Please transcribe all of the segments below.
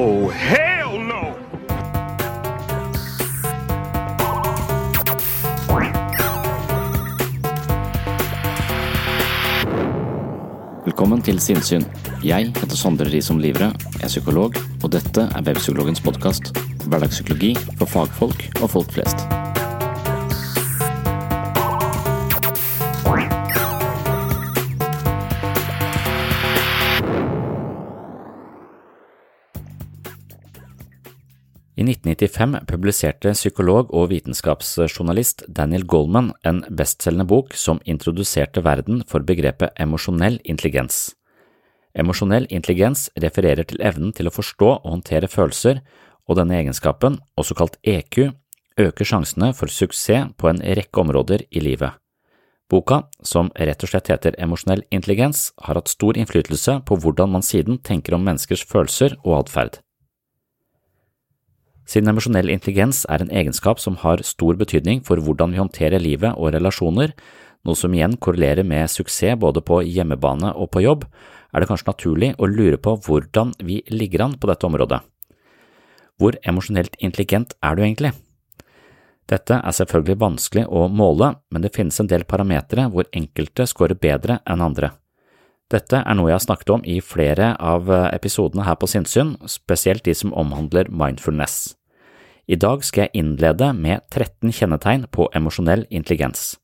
Oh, hell no! Velkommen til Sinnsyn. Jeg heter Sondre Risom Livre, er psykolog, og dette er Webpsykologens podkast. Hverdagspsykologi for fagfolk og folk flest. I 1995 publiserte psykolog og vitenskapsjournalist Daniel Goldman en bestselgende bok som introduserte verden for begrepet emosjonell intelligens. Emosjonell intelligens refererer til evnen til å forstå og håndtere følelser, og denne egenskapen, også kalt EQ, øker sjansene for suksess på en rekke områder i livet. Boka, som rett og slett heter Emosjonell intelligens, har hatt stor innflytelse på hvordan man siden tenker om menneskers følelser og atferd. Siden emosjonell intelligens er en egenskap som har stor betydning for hvordan vi håndterer livet og relasjoner, noe som igjen korrelerer med suksess både på hjemmebane og på jobb, er det kanskje naturlig å lure på hvordan vi ligger an på dette området. Hvor emosjonelt intelligent er du egentlig? Dette er selvfølgelig vanskelig å måle, men det finnes en del parametere hvor enkelte scorer bedre enn andre. Dette er noe jeg har snakket om i flere av episodene her på Sinnsyn, spesielt de som omhandler mindfulness. I dag skal jeg innlede med 13 kjennetegn på emosjonell intelligens.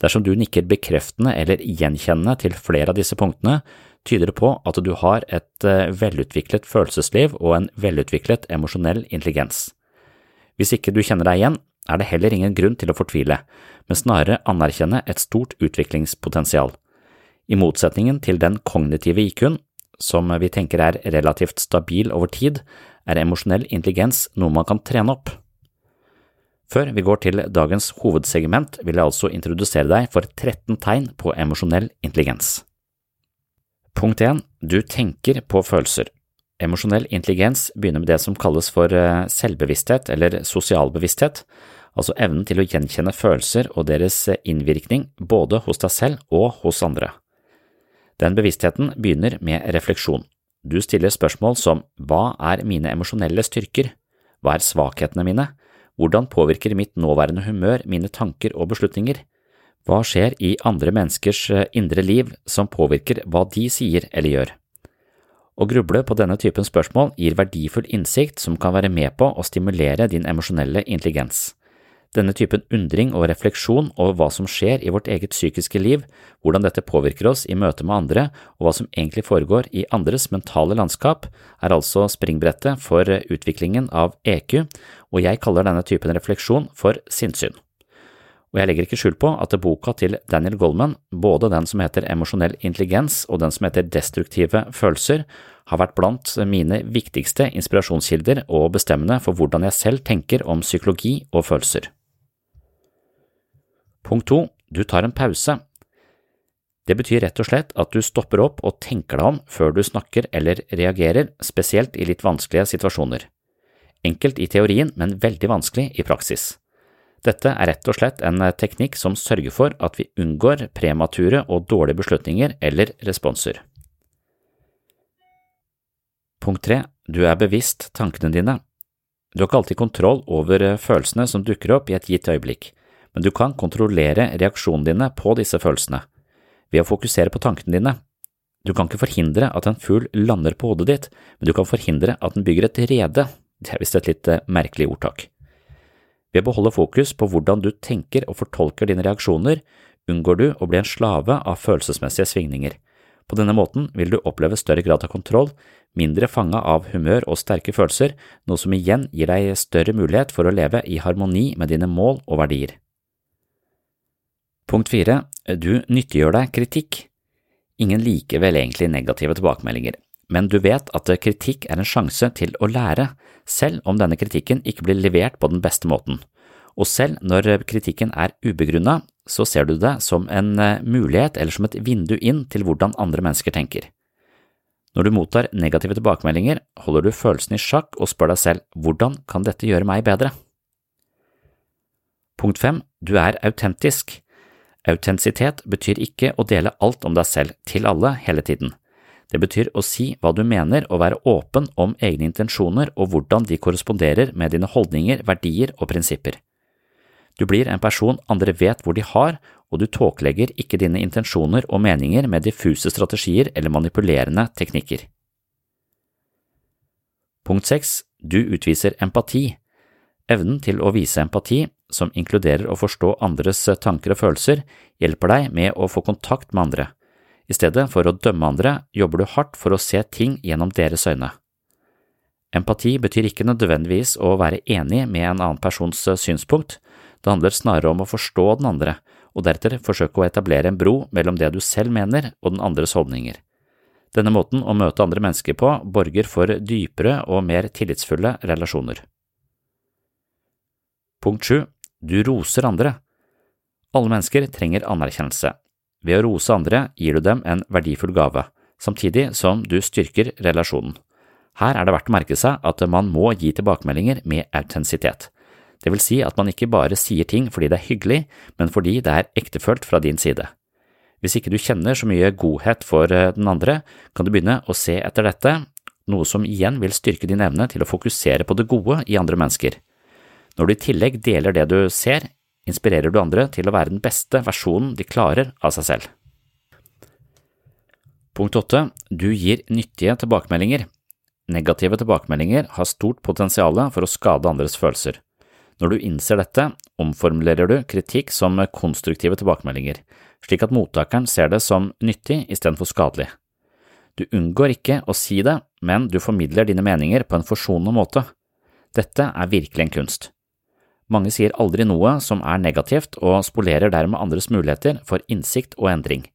Dersom du nikker bekreftende eller gjenkjennende til flere av disse punktene, tyder det på at du har et velutviklet følelsesliv og en velutviklet emosjonell intelligens. Hvis ikke du kjenner deg igjen, er det heller ingen grunn til å fortvile, men snarere anerkjenne et stort utviklingspotensial. I motsetningen til den kognitive IQ-en, som vi tenker er relativt stabil over tid, er emosjonell intelligens noe man kan trene opp. Før vi går til dagens hovedsegment, vil jeg altså introdusere deg for 13 tegn på emosjonell intelligens. Punkt 1. Du tenker på følelser. Emosjonell intelligens begynner med det som kalles for selvbevissthet eller sosial bevissthet, altså evnen til å gjenkjenne følelser og deres innvirkning både hos deg selv og hos andre. Den bevisstheten begynner med refleksjon. Du stiller spørsmål som hva er mine emosjonelle styrker, hva er svakhetene mine, hvordan påvirker mitt nåværende humør mine tanker og beslutninger, hva skjer i andre menneskers indre liv som påvirker hva de sier eller gjør. Å gruble på denne typen spørsmål gir verdifull innsikt som kan være med på å stimulere din emosjonelle intelligens. Denne typen undring og refleksjon over hva som skjer i vårt eget psykiske liv, hvordan dette påvirker oss i møte med andre, og hva som egentlig foregår i andres mentale landskap, er altså springbrettet for utviklingen av EQ, og jeg kaller denne typen refleksjon for sinnssyn. Og jeg legger ikke skjul på at boka til Daniel Goldman, både den som heter Emosjonell intelligens og den som heter Destruktive følelser, har vært blant mine viktigste inspirasjonskilder og bestemmende for hvordan jeg selv tenker om psykologi og følelser. Punkt to, du tar en pause. Det betyr rett og slett at du stopper opp og tenker deg om før du snakker eller reagerer, spesielt i litt vanskelige situasjoner. Enkelt i teorien, men veldig vanskelig i praksis. Dette er rett og slett en teknikk som sørger for at vi unngår premature og dårlige beslutninger eller responser. Punkt tre, du er bevisst tankene dine. Du har ikke alltid kontroll over følelsene som dukker opp i et gitt øyeblikk, men du kan kontrollere reaksjonene dine på disse følelsene ved å fokusere på tankene dine. Du kan ikke forhindre at en fugl lander på hodet ditt, men du kan forhindre at den bygger et rede. Det er visst et litt eh, merkelig ordtak. Ved å beholde fokus på hvordan du tenker og fortolker dine reaksjoner, unngår du å bli en slave av følelsesmessige svingninger. På denne måten vil du oppleve større grad av kontroll, mindre fanga av humør og sterke følelser, noe som igjen gir deg større mulighet for å leve i harmoni med dine mål og verdier. Punkt fire, du nyttiggjør deg kritikk. Ingen liker vel egentlig negative tilbakemeldinger, men du vet at kritikk er en sjanse til å lære, selv om denne kritikken ikke blir levert på den beste måten. Og selv når kritikken er ubegrunna, så ser du det som en eh, mulighet eller som et vindu inn til hvordan andre mennesker tenker. Når du mottar negative tilbakemeldinger, holder du følelsen i sjakk og spør deg selv hvordan kan dette gjøre meg bedre? Punkt fem, du er autentisk. Autentisitet betyr ikke å dele alt om deg selv til alle hele tiden. Det betyr å si hva du mener og være åpen om egne intensjoner og hvordan de korresponderer med dine holdninger, verdier og prinsipper. Du blir en person andre vet hvor de har, og du tåkelegger ikke dine intensjoner og meninger med diffuse strategier eller manipulerende teknikker. Punkt 6. Du utviser empati. Evnen til å vise empati som inkluderer å forstå andres tanker og følelser, hjelper deg med å få kontakt med andre. I stedet for å dømme andre, jobber du hardt for å se ting gjennom deres øyne. Empati betyr ikke nødvendigvis å være enig med en annen persons synspunkt, det handler snarere om å forstå den andre, og deretter forsøke å etablere en bro mellom det du selv mener og den andres holdninger. Denne måten å møte andre mennesker på borger for dypere og mer tillitsfulle relasjoner. Punkt 7. Du roser andre. Alle mennesker trenger anerkjennelse. Ved å rose andre gir du dem en verdifull gave, samtidig som du styrker relasjonen. Her er det verdt å merke seg at man må gi tilbakemeldinger med autentisitet. Det vil si at man ikke bare sier ting fordi det er hyggelig, men fordi det er ektefølt fra din side. Hvis ikke du kjenner så mye godhet for eh, den andre, kan du begynne å se etter dette, noe som igjen vil styrke din evne til å fokusere på det gode i andre mennesker. Når du i tillegg deler det du ser, inspirerer du andre til å være den beste versjonen de klarer av seg selv. Punkt 8. Du gir nyttige tilbakemeldinger. Negative tilbakemeldinger har stort potensial for å skade andres følelser. Når du innser dette, omformulerer du kritikk som konstruktive tilbakemeldinger, slik at mottakeren ser det som nyttig istedenfor skadelig. Du unngår ikke å si det, men du formidler dine meninger på en forsonende måte. Dette er virkelig en kunst. Mange sier aldri noe som er negativt og spolerer dermed andres muligheter for innsikt og endring.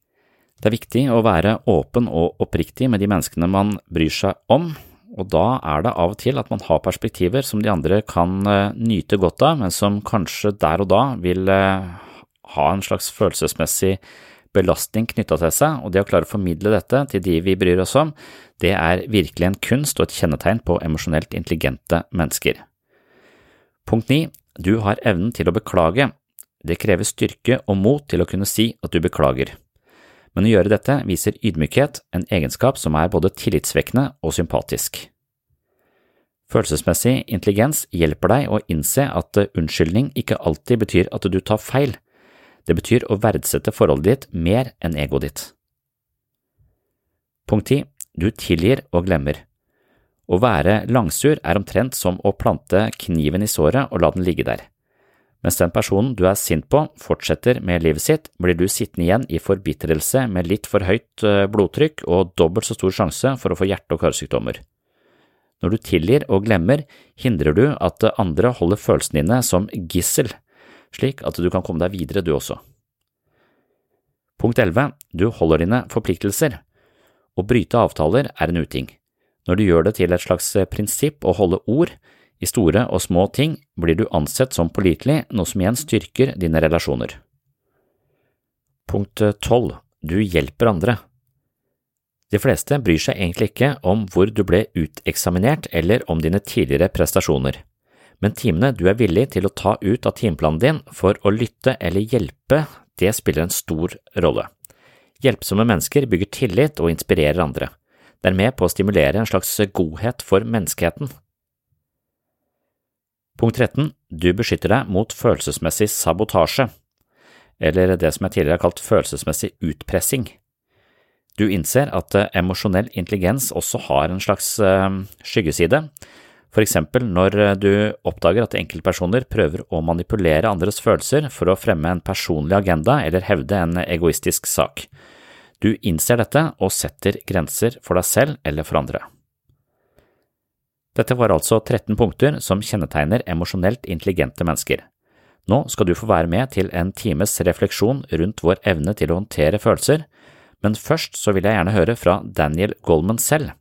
Det er viktig å være åpen og oppriktig med de menneskene man bryr seg om, og da er det av og til at man har perspektiver som de andre kan eh, nyte godt av, men som kanskje der og da vil eh, ha en slags følelsesmessig belastning knytta til seg, og det å klare å formidle dette til de vi bryr oss om, det er virkelig en kunst og et kjennetegn på emosjonelt intelligente mennesker. Punkt 9. Du har evnen til å beklage. Det krever styrke og mot til å kunne si at du beklager. Men å gjøre dette viser ydmykhet, en egenskap som er både tillitsvekkende og sympatisk. Følelsesmessig intelligens hjelper deg å innse at unnskyldning ikke alltid betyr at du tar feil, det betyr å verdsette forholdet ditt mer enn egoet ditt. Punkt 10. Du tilgir og glemmer. Å være langsur er omtrent som å plante kniven i såret og la den ligge der. Mens den personen du er sint på, fortsetter med livet sitt, blir du sittende igjen i forbitrelse med litt for høyt eh, blodtrykk og dobbelt så stor sjanse for å få hjerte- og karsykdommer. Når du tilgir og glemmer, hindrer du at andre holder følelsene dine som gissel, slik at du kan komme deg videre du også. Punkt 11. Du holder dine forpliktelser. Å bryte avtaler er en uting. Når du gjør det til et slags eh, prinsipp å holde ord, i store og små ting blir du ansett som pålitelig, noe som igjen styrker dine relasjoner. Punkt 12. du hjelper andre. De fleste bryr seg egentlig ikke om hvor du ble uteksaminert eller om dine tidligere prestasjoner, men timene du er villig til å ta ut av timeplanen din for å lytte eller hjelpe, det spiller en stor rolle. Hjelpsomme mennesker bygger tillit og inspirerer andre. Det er med på å stimulere en slags godhet for menneskeheten. Punkt 13. Du beskytter deg mot følelsesmessig sabotasje, eller det som jeg tidligere har kalt følelsesmessig utpressing. Du innser at eh, emosjonell intelligens også har en slags eh, skyggeside, for eksempel når eh, du oppdager at enkeltpersoner prøver å manipulere andres følelser for å fremme en personlig agenda eller hevde en egoistisk sak. Du innser dette og setter grenser for deg selv eller for andre. Dette var altså 13 punkter som kjennetegner emosjonelt intelligente mennesker. Nå skal du få være med til en times refleksjon rundt vår evne til å håndtere følelser, men først så vil jeg gjerne høre fra Daniel Goldman selv.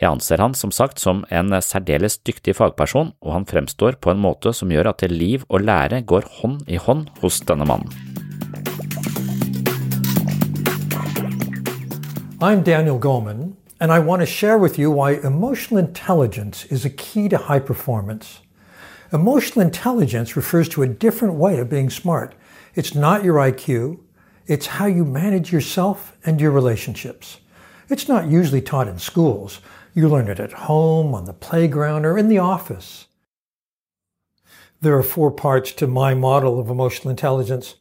Jeg anser han som sagt som en særdeles dyktig fagperson, og han fremstår på en måte som gjør at liv og lære går hånd i hånd hos denne mannen. I'm Daniel Goleman, and I want to share with you why emotional intelligence is a key to high performance. Emotional intelligence refers to a different way of being smart. It's not your IQ, it's how you manage yourself and your relationships. It's not usually taught in schools. You learn it at home, on the playground, or in the office. There are four parts to my model of emotional intelligence.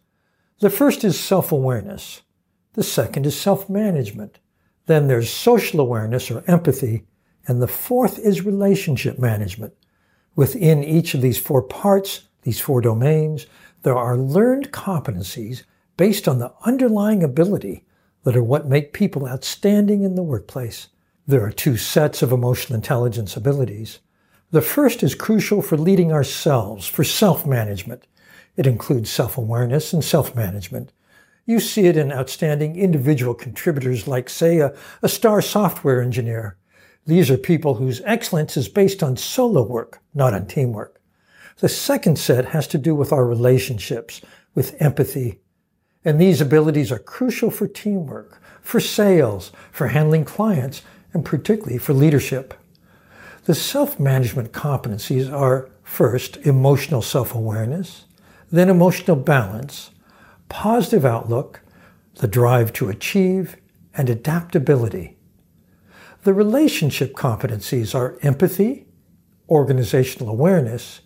The first is self awareness. The second is self management. Then there's social awareness or empathy. And the fourth is relationship management. Within each of these four parts, these four domains, there are learned competencies based on the underlying ability that are what make people outstanding in the workplace. There are two sets of emotional intelligence abilities. The first is crucial for leading ourselves, for self management. It includes self awareness and self management. You see it in outstanding individual contributors like, say, a, a star software engineer. These are people whose excellence is based on solo work, not on teamwork. The second set has to do with our relationships, with empathy, and these abilities are crucial for teamwork, for sales, for handling clients, and particularly for leadership. The self-management competencies are first, emotional self-awareness, then emotional balance, positive outlook, the drive to achieve, and adaptability. The relationship competencies are empathy, organizational awareness,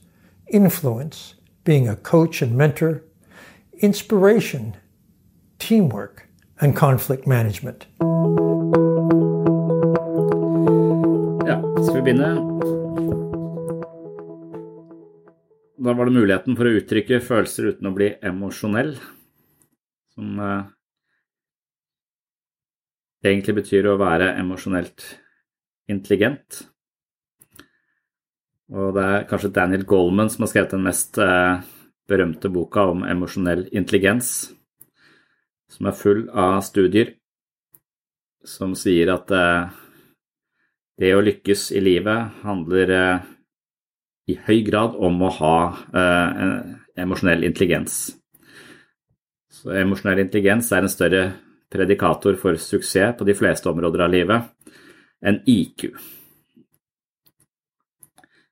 influence, being a coach and mentor, inspiration, teamwork, and conflict management. Ja? Da var det muligheten for å uttrykke følelser uten å bli emosjonell, som eh, egentlig betyr å være emosjonelt intelligent. Og det er kanskje Daniel Goldman som har skrevet den mest eh, berømte boka om emosjonell intelligens som er full av studier som sier at eh, det å lykkes i livet handler eh, i høy grad om å ha eh, emosjonell intelligens. Emosjonell intelligens er en større predikator for suksess på de fleste områder av livet enn IQ.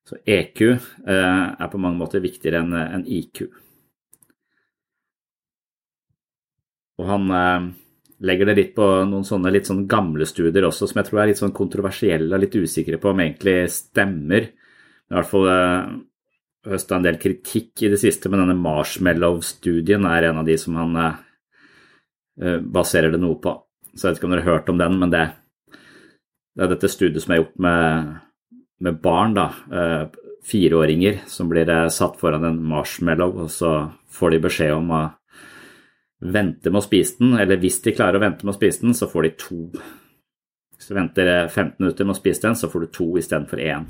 Så EQ er på mange måter viktigere enn IQ. Og han eh, legger det litt på noen sånne litt sånn gamle studier også, som jeg tror er litt sånn kontroversielle og litt usikre på om egentlig stemmer. I hvert fall eh, høsta en del kritikk i det siste, men denne marshmallow-studien er en av de som han eh, eh, baserer det noe på. Så jeg vet ikke om dere har hørt om den, men det, det er dette studiet som er gjort med, med barn, da. Eh, fireåringer som blir satt foran en marshmallow, og så får de beskjed om å vente med å spise den, eller hvis de klarer å vente med å spise den, så får de to. Hvis du venter 15 minutter med å spise den, så får du to istedenfor én.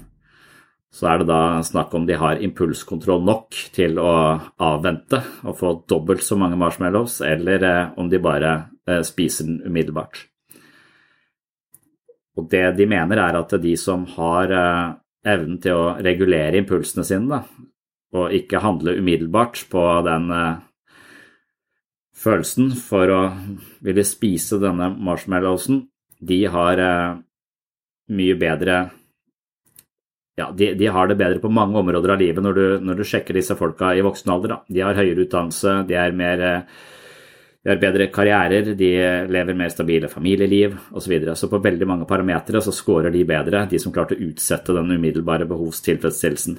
Så er det da snakk om de har impulskontroll nok til å avvente og få dobbelt så mange marshmallows, eller eh, om de bare eh, spiser den umiddelbart. Og det de mener, er at de som har eh, evnen til å regulere impulsene sine, da, og ikke handle umiddelbart på den følelsen for å ville spise denne marshmallowsen, de har mye bedre ja, de, de, har det bedre på mange områder av livet når du, når du sjekker disse folka i voksen alder. Da. De har høyere utdannelse, de, de har bedre karrierer, de lever mer stabile familieliv osv. Så, videre. så på veldig mange parametere så scorer de bedre, de som klarte å utsette den umiddelbare behovstilfredsstillelsen.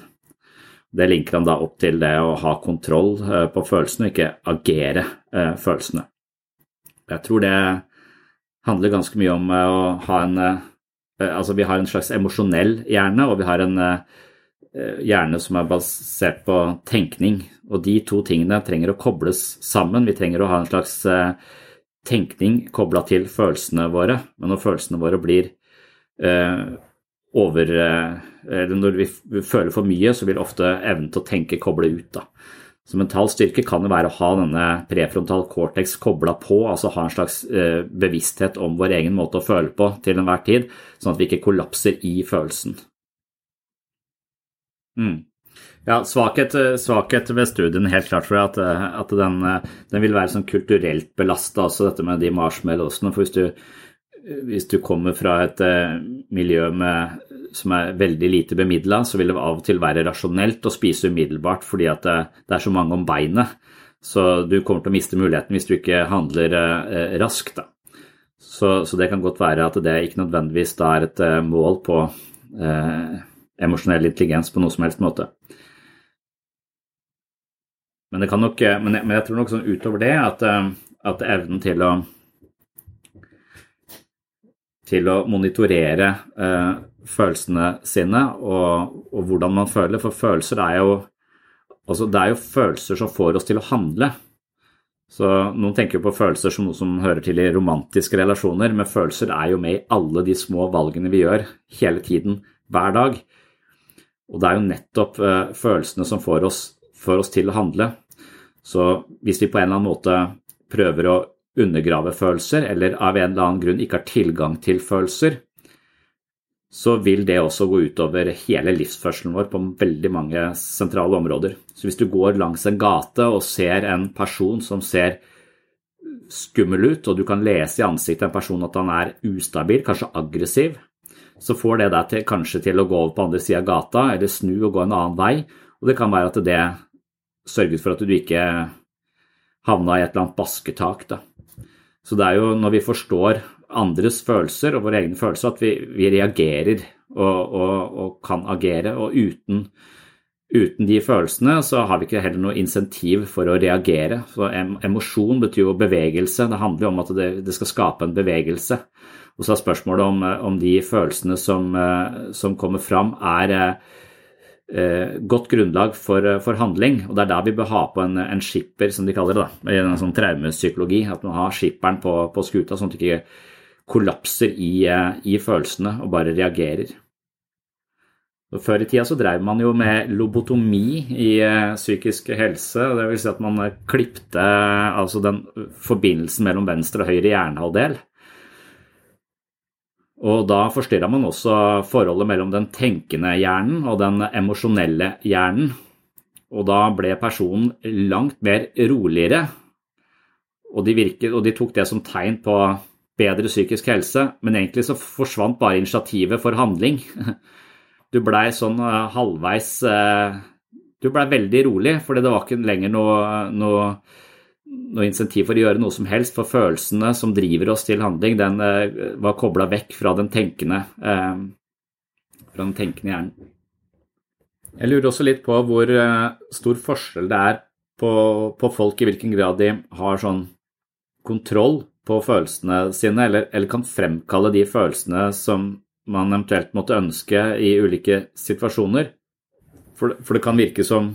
Det linker han da opp til det å ha kontroll eh, på følelsene, og ikke agere eh, følelsene. Jeg tror det handler ganske mye om eh, å ha en Altså, vi har en slags emosjonell hjerne, og vi har en hjerne som er basert på tenkning. Og de to tingene trenger å kobles sammen. Vi trenger å ha en slags tenkning kobla til følelsene våre. Men når følelsene våre blir over eller Når vi føler for mye, så vil ofte evnen til å tenke koble ut. da. Så mental styrke kan jo være å ha denne prefrontal cortex kobla på, altså ha en slags eh, bevissthet om vår egen måte å føle på til enhver tid, sånn at vi ikke kollapser i følelsen. Mm. Ja, svakhet, svakhet, ved studien, helt klart, for at, at den, den, vil være sånn kulturelt belasta, også dette med de marshmallowsene. For hvis du, hvis du kommer fra et miljø med som er veldig lite bemidla, så vil det av og til være rasjonelt å spise umiddelbart fordi at det, det er så mange om beinet. Så du kommer til å miste muligheten hvis du ikke handler eh, raskt. Så, så, det kan godt være at det ikke nødvendigvis da er et eh, mål på eh, emosjonell intelligens på noe som helst måte. Men, det kan nok, eh, men, jeg, men jeg tror nok sånn utover det at, eh, at evnen til å til å monitorere eh, følelsene sine og, og, hvordan man føler. For følelser er jo altså det er jo følelser som får oss til å handle. Så Noen tenker på følelser som noe som hører til i romantiske relasjoner, men følelser er jo med i alle de små valgene vi gjør hele tiden, hver dag. Og det er jo nettopp eh, følelsene som får oss, får oss til å handle. Så hvis vi på en eller annen måte prøver å undergrave følelser, eller av en eller annen grunn ikke har tilgang til følelser, så vil det også gå utover hele livsførselen vår på veldig mange sentrale områder. Så hvis du går langs en gate og ser en person som ser skummel ut, og du kan lese i ansiktet en person at han er ustabil, kanskje aggressiv, så får det deg til, kanskje til å gå over på andre sida av gata, eller snu og gå en annen vei. Og det kan være at det sørget for at du ikke havna i et eller annet basketak. Da. Så det er jo når vi forstår andres følelser og våre egne følelser at vi, vi reagerer og, og, og, kan agere. Og uten, uten, de følelsene så har vi ikke heller noe insentiv for å reagere. Så Emosjon betyr jo bevegelse. Det handler jo om at det, det skal skape en bevegelse. Og så er spørsmålet om, om de følelsene som, som kommer fram, er eh, godt grunnlag for, for, handling. Og det er der vi bør ha på en, en skipper, som de kaller det, da, i en sånn traumepsykologi. At man har skipperen på, på skuta, sånn at du ikke kollapser i, eh, i følelsene og bare reagerer. Og før i tida så drev man jo med lobotomi i psykisk helse. det vil Si at man klipte altså den forbindelsen mellom venstre og høyre hjernehalvdel. Og da forstyrra man også forholdet mellom den tenkende hjernen og den emosjonelle hjernen. Og da ble personen langt mer roligere, og de, virket, og de tok det som tegn på bedre psykisk helse, men egentlig så forsvant bare initiativet for handling. Du blei sånn uh, halvveis uh, Du blei veldig rolig, fordi det var ikke lenger noe, noe noe insentiv for å gjøre noe som helst, for følelsene som driver oss til handling, den uh, var kobla vekk fra den tenkende, uh, fra den tenkende hjernen. Jeg lurer også litt på hvor uh, stor forskjell det er på, på, folk i hvilken grad de har sånn kontroll på følelsene sine, eller, eller kan fremkalle de følelsene som man eventuelt måtte ønske i ulike situasjoner. For, for det kan virke som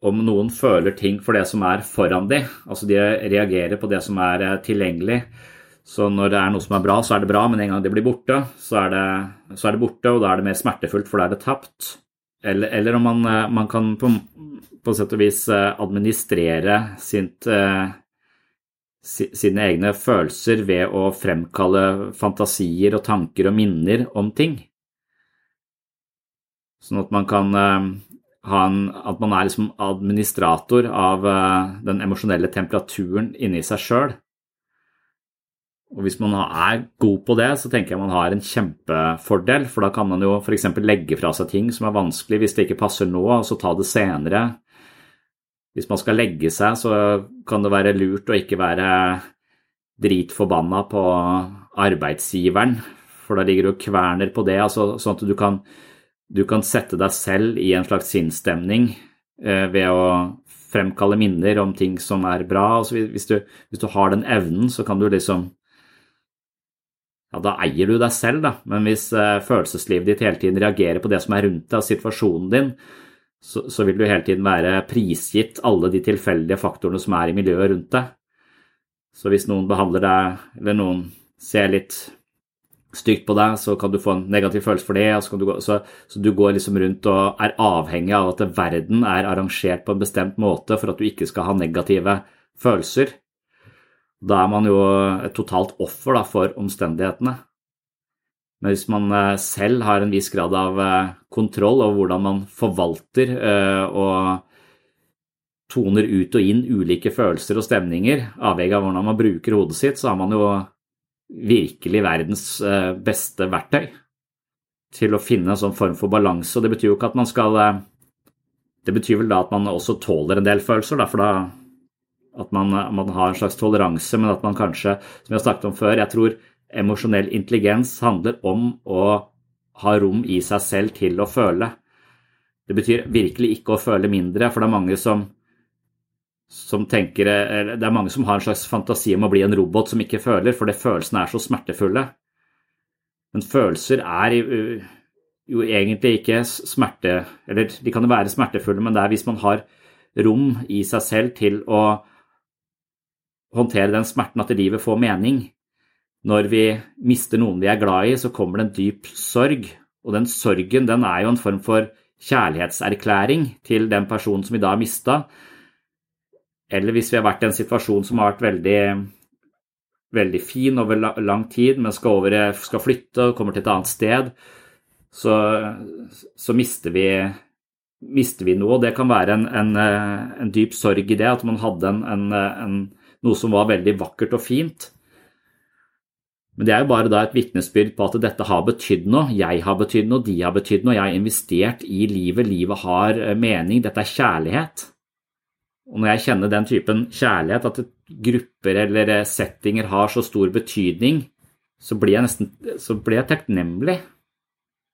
om noen føler ting for det som er foran de, Altså de reagerer på det som er eh, tilgjengelig. Så når det er noe som er bra, så er det bra, men en gang det blir borte, så er det, så er det borte, og da er det mer smertefullt, for da er det tapt. Eller, eller om man, eh, man, kan på, på sett og vis eh, administrere sint, sine egne følelser ved å fremkalle fantasier og tanker og minner om ting. Sånn at man kan en, at man er liksom administrator av uh, den emosjonelle temperaturen inni seg sjøl. Og hvis man er god på det, så tenker jeg man har en kjempefordel, for da kan man jo f.eks. legge fra seg ting som er vanskelig hvis det ikke passer nå, og så ta det senere. Hvis man skal legge seg, så kan det være lurt å ikke være dritforbanna på arbeidsgiveren, for da ligger du og kverner på det, altså, sånn at du kan, du kan, sette deg selv i en slags sinnsstemning eh, ved å fremkalle minner om ting som er bra. Altså, hvis, du, hvis, du, har den evnen, så kan du liksom ja, Da eier du deg selv, da, men hvis eh, følelseslivet ditt hele tiden reagerer på det som er rundt deg, og situasjonen din, så, så vil du hele tiden være prisgitt alle de tilfeldige faktorene som er i miljøet rundt deg. Så hvis noen behandler deg, eller noen ser litt stygt på deg, så kan du få en negativ følelse for det. Så du, gå, så, så du, går liksom rundt og er avhengig av at verden er arrangert på en bestemt måte for at du ikke skal ha negative følelser. Da er man jo et totalt offer da, for omstendighetene. Men hvis man eh, selv har en viss grad av eh, kontroll over hvordan man forvalter eh, og toner ut og inn ulike følelser og stemninger, avhengig av hvordan man bruker hodet sitt, så har man jo virkelig verdens eh, beste verktøy til å finne en sånn form for balanse. Og det betyr jo ikke at man skal eh, Det betyr vel da at man også tåler en del følelser, da, for da at man, man har en slags toleranse, men at man kanskje, som vi har snakket om før, jeg tror emosjonell intelligens handler om å ha rom i seg selv til å føle. Det betyr virkelig ikke å føle mindre, for det er mange som som tenker Det er mange som har en slags fantasi om å bli en robot som ikke føler, fordi følelsene er så smertefulle. Men følelser er jo egentlig ikke smerte Eller de kan jo være smertefulle, men det er hvis man har rom i seg selv til å håndtere den smerten at livet får mening. Når vi mister noen vi er glad i, så kommer det en dyp sorg. Og den sorgen den er jo en form for kjærlighetserklæring til den personen som vi da har mista eller hvis vi har vært i en situasjon som har vært veldig, veldig fin over lang tid, men skal, over, skal flytte og kommer til et annet sted, så, så mister, vi, mister, vi, noe. Det kan være en, en, en, dyp sorg i det, at man hadde en, noe som var veldig vakkert og fint. Men det er jo bare da et vitnesbyrd på at dette har betydd noe. Jeg har betydd noe, de har betydd noe. Jeg har investert i livet. Livet har eh, mening. Dette er kjærlighet. Og når jeg kjenner den typen kjærlighet, at grupper eller eh, settinger har så stor betydning, så blir jeg nesten så blir jeg takknemlig.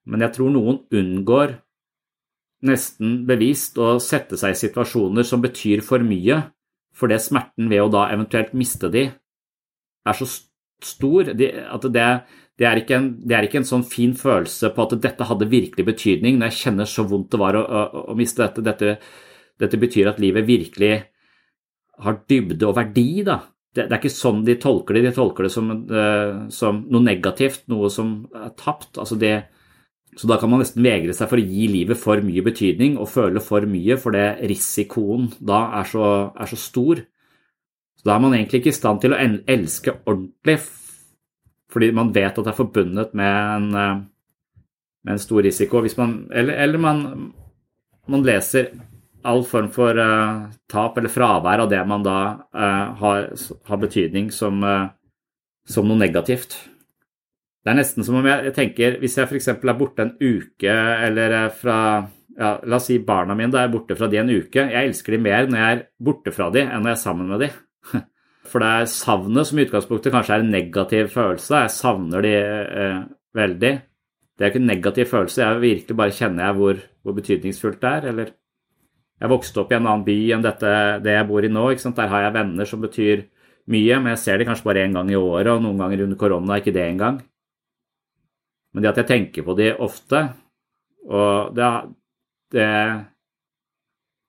Men jeg tror noen unngår nesten bevisst å sette seg i situasjoner som betyr for mye, fordi smerten ved å da eventuelt miste de er så stor at det, det, er en, det, er ikke en, sånn fin følelse på at dette hadde virkelig betydning når jeg kjenner så vondt det var å, å, å miste dette. Dette dette betyr at livet virkelig har dybde og verdi, da. Det, det er ikke sånn de tolker det. De tolker det som, uh, som noe negativt, noe som er tapt. Altså det, så da kan man nesten vegre seg for å gi livet for mye betydning og føle for mye, for det risikoen da er så, er så stor. Så da er man egentlig ikke i stand til å elske ordentlig, fordi man vet at det er forbundet med en, eh, med en stor risiko. Man, eller, eller man, man leser all form for uh, tap eller fravær av det man da uh, har, har, betydning som, uh, som, noe negativt. Det er nesten som om jeg, tenker Hvis jeg f.eks. er borte en uke, eller fra ja, La oss si barna mine da er borte fra de en uke. Jeg elsker de mer når jeg er borte fra de enn når jeg er sammen med de. For det er savnet som i utgangspunktet kanskje er en negativ følelse. Jeg savner de veldig. Det er ikke en negativ følelse, jeg virkelig bare kjenner jeg hvor, hvor betydningsfullt det er. eller jeg vokste opp i en annen by enn dette, det jeg bor i nå. Der har jeg venner som betyr mye, men jeg ser det kanskje bare én gang i året, og noen ganger under korona ikke det engang. Men det at jeg tenker på dem ofte, og det, det,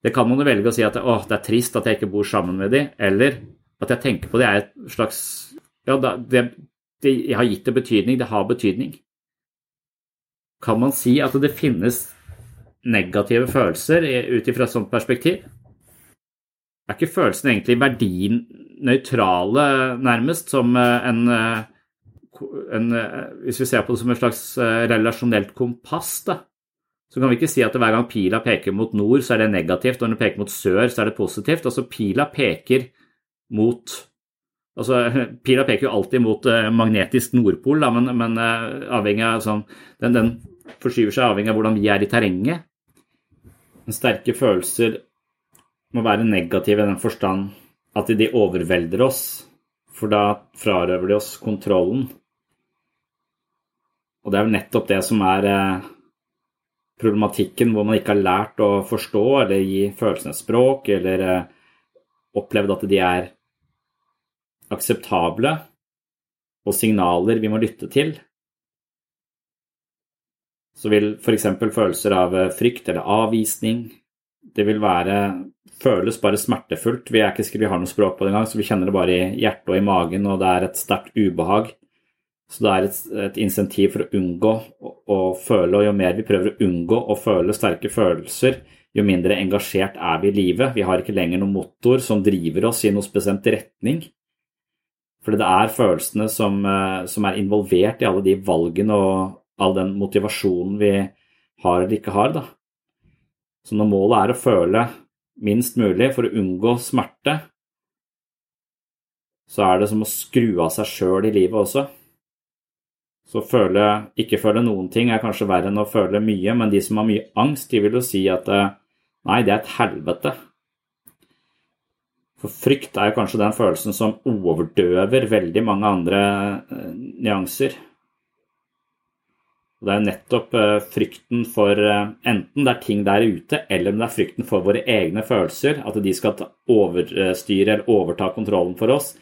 det kan man jo velge å si at å, det er trist at jeg ikke bor sammen med de, eller at jeg tenker på det er et slags Ja, det, det har gitt det betydning, det har betydning. Kan man si at det finnes negative følelser ut ifra et sånt perspektiv? Er ikke følelsene egentlig verdinøytrale, nærmest, som eh, en, eh, en, eh, Hvis vi ser på det som et slags relasjonelt kompass, da? så kan vi ikke si at hver gang pila peker mot nord, så er det negativt, og når den peker mot sør, så er det positivt. Altså pila peker mot Altså, Pila peker jo alltid mot magnetisk nordpol, da, men, men avhengig av sånn, den, den, forskyver seg avhengig av hvordan vi er i terrenget. Men sterke følelser må være negative i den forstand at de overvelder oss, for da frarøver de oss kontrollen. Og det er jo nettopp det som er uh, problematikken hvor man ikke har lært å forstå eller gi følelsene språk, eller eh, opplevd at de er akseptable og signaler vi må lytte til, så vil f.eks. følelser av eh, frykt eller avvisning det vil være, føles bare smertefullt. Vi, er ikke, vi har noe språk på det engang, så vi kjenner det bare i hjertet og i magen, og det er et sterkt ubehag. Så det er et, et insentiv for å unngå å, å, føle, og jo mer vi prøver å unngå å føle sterke følelser, jo mindre engasjert er vi i livet. Vi har ikke lenger noen motor som driver oss i noen bestemt retning. Fordi det er følelsene som, eh, som, er involvert i alle de valgene og all den motivasjonen vi har eller ikke har. Da. Så når målet er å føle minst mulig for å unngå smerte, så er det som å skru av seg sjøl i livet også. Så føle, ikke føle noen ting er kanskje verre enn å føle mye, men de som har mye angst, de vil jo si at eh, nei, det er et helvete. For frykt er jo kanskje den følelsen som overdøver veldig mange andre eh, nyanser. Det er nettopp eh, frykten for enten det er ting der ute, eller om det er frykten for våre egne følelser, at de skal overstyre eller overta kontrollen for oss.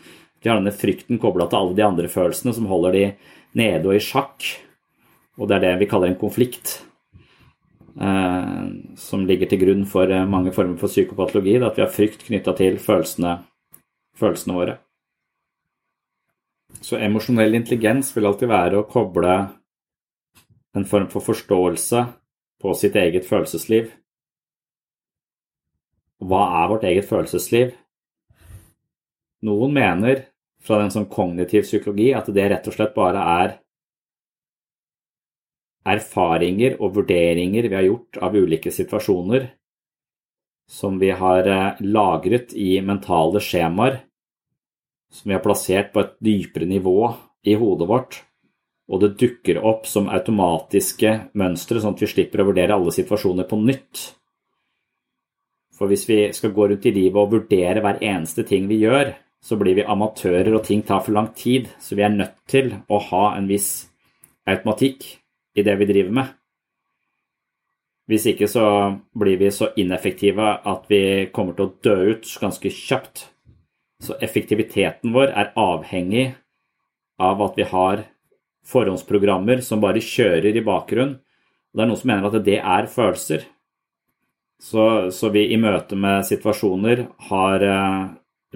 Vi har denne frykten kobla til alle de andre følelsene som holder de nede og i sjakk. Og det er det vi kaller en konflikt. Eh, som ligger til grunn for eh, mange former for psykopatologi. At vi har frykt knytta til følelsene, følelsene, våre. Så emosjonell intelligens vil alltid være å koble en form for forståelse på sitt eget følelsesliv. Hva er vårt eget følelsesliv? Noen mener fra den som kognitiv psykologi at det rett og slett bare er erfaringer og vurderinger vi har gjort av ulike situasjoner som vi har eh, lagret i mentale skjemaer, som vi har plassert på et dypere nivå i hodet vårt, og det dukker opp som automatiske mønstre, sånn at vi slipper å vurdere alle situasjoner på nytt. For hvis vi skal gå rundt i livet og vurdere hver eneste ting vi gjør, så blir vi amatører, og ting tar for lang tid. Så vi er nødt til å ha en viss automatikk i det vi driver med. Hvis ikke så blir vi så ineffektive at vi kommer til å dø ut ganske kjapt. Så effektiviteten vår er avhengig av at vi har forhåndsprogrammer som bare kjører i bakgrunnen. Det er noen som mener at det er følelser. Så, så vi i møte med situasjoner har eh,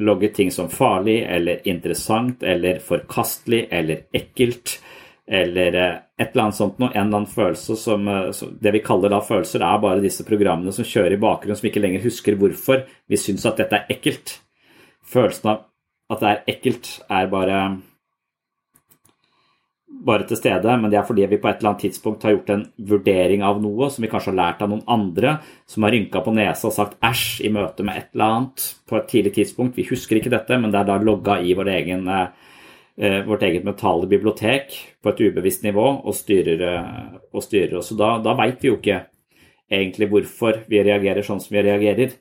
logget ting som farlig eller interessant eller forkastelig eller ekkelt eller eh, et eller annet sånt noe, en eller annen følelse som eh, Det vi kaller da følelser, er bare disse programmene som kjører i bakgrunnen, som ikke lenger husker hvorfor vi syns at dette er ekkelt. Følelsen av at det er ekkelt, er bare bare til stede, men det er fordi vi på et eller annet tidspunkt har gjort en vurdering av noe som vi kanskje har lært av noen andre, som har rynka på nesa og sagt æsj i møte med et eller annet på et tidlig tidspunkt. Vi husker ikke dette, men det er da logga i vår egen, eh, vårt eget mentale bibliotek på et ubevisst nivå og styrer, eh, og styrer oss. Da, da veit vi jo ikke egentlig hvorfor vi reagerer sånn som vi reagerer.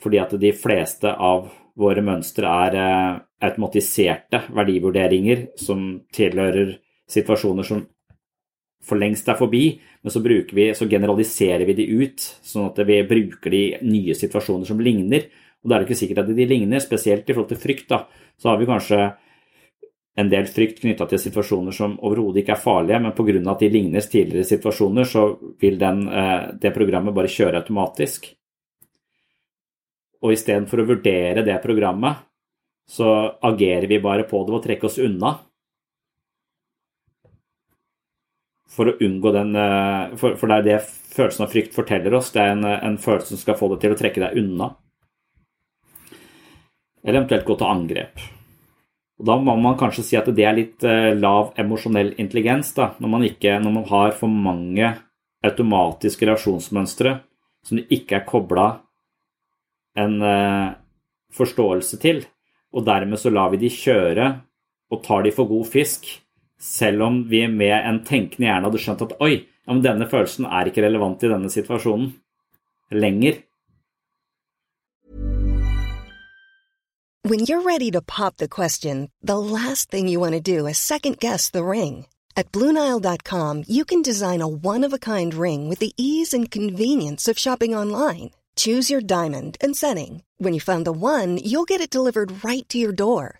Fordi at de fleste av våre mønstre er eh, automatiserte verdivurderinger som tilhører situasjoner som for lengst er forbi, men så, vi, så generaliserer vi de ut, sånn at vi bruker de nye situasjoner som ligner. Og da er det ikke sikkert at de ligner, spesielt i forhold til frykt. da, Så har vi kanskje en del frykt knytta til situasjoner som overhodet ikke er farlige, men pga. at de ligner tidligere situasjoner, så vil den, eh, det programmet bare kjøre automatisk. Og istedenfor å vurdere det programmet, så agerer vi bare på det ved å trekke oss unna for å unngå den eh, For, for det er det følelsen av frykt forteller oss. Det er en, en, følelse som skal få deg til å trekke deg unna. Eller eventuelt gå til angrep. Og Da må man kanskje si at det er litt uh, lav emosjonell intelligens. da, når man, ikke, når man har for mange automatiske reaksjonsmønstre som det ikke er kobla en eh, forståelse til, og dermed så lar vi de kjøre og tar de for god fisk, selv om vi med en tenkende hjerne hadde skjønt at oi, ja, men denne følelsen er ikke relevant i denne situasjonen lenger. When you're ready to pop the question, the last thing you want to do is second guess the ring. At Bluenile.com, you can design a one of a kind ring with the ease and convenience of shopping online. Choose your diamond and setting. When you find the one, you'll get it delivered right to your door.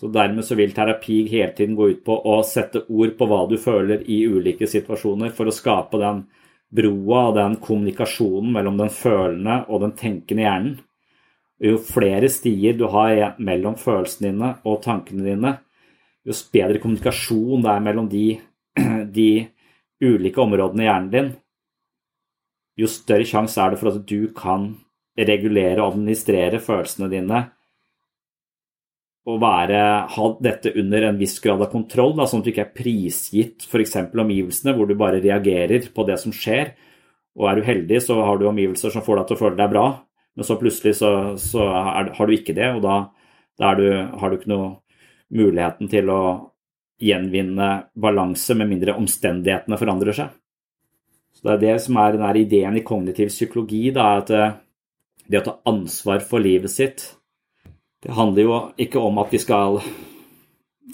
Så dermed så vil terapi hele tiden gå ut på å sette ord på hva du føler i ulike situasjoner, for å skape den broa og den kommunikasjonen mellom den følende og den tenkende hjernen. Jo flere stier du har mellom følelsene dine og tankene dine, jo bedre kommunikasjon det er mellom de, de ulike områdene i hjernen din, jo større sjanse er det for at du kan regulere og administrere følelsene dine å være, ha dette under en viss grad av kontroll, da, sånn at du ikke er prisgitt f.eks. omgivelsene, hvor du bare reagerer på det som skjer. Og er du heldig, så har du omgivelser som får deg til å føle deg bra, men så plutselig så, så er, har du ikke det, og da, da du, har du ikke noe muligheten til å gjenvinne balanse med mindre omstendighetene forandrer seg. Så Det er det som er den ideen i kognitiv psykologi, da, at det å ta ansvar for livet sitt det handler jo ikke om at vi skal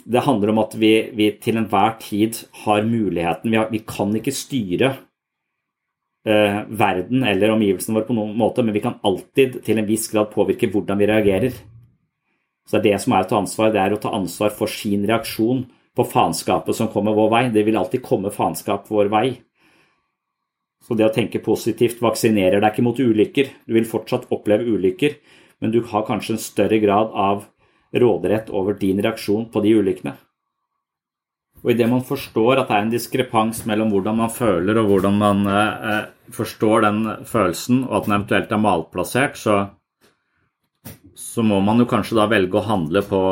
Det handler om at vi, vi til enhver tid har muligheten Vi, har, vi kan ikke styre eh, verden eller omgivelsene våre på noen måte, men vi kan alltid til en viss grad påvirke hvordan vi reagerer. Så det er det som er å ta ansvar. Det er å ta ansvar for sin reaksjon på faenskapet som kommer vår vei. Det vil alltid komme faenskap vår vei. Så det å tenke positivt vaksinerer deg ikke mot ulykker. Du vil fortsatt oppleve ulykker, men du har kanskje en større grad av råderett over din reaksjon på de ulykkene. Og idet man forstår at det er en diskrepans mellom hvordan man føler og hvordan man eh, forstår den følelsen, og at den eventuelt er malplassert, så, så må man jo kanskje da velge å handle på,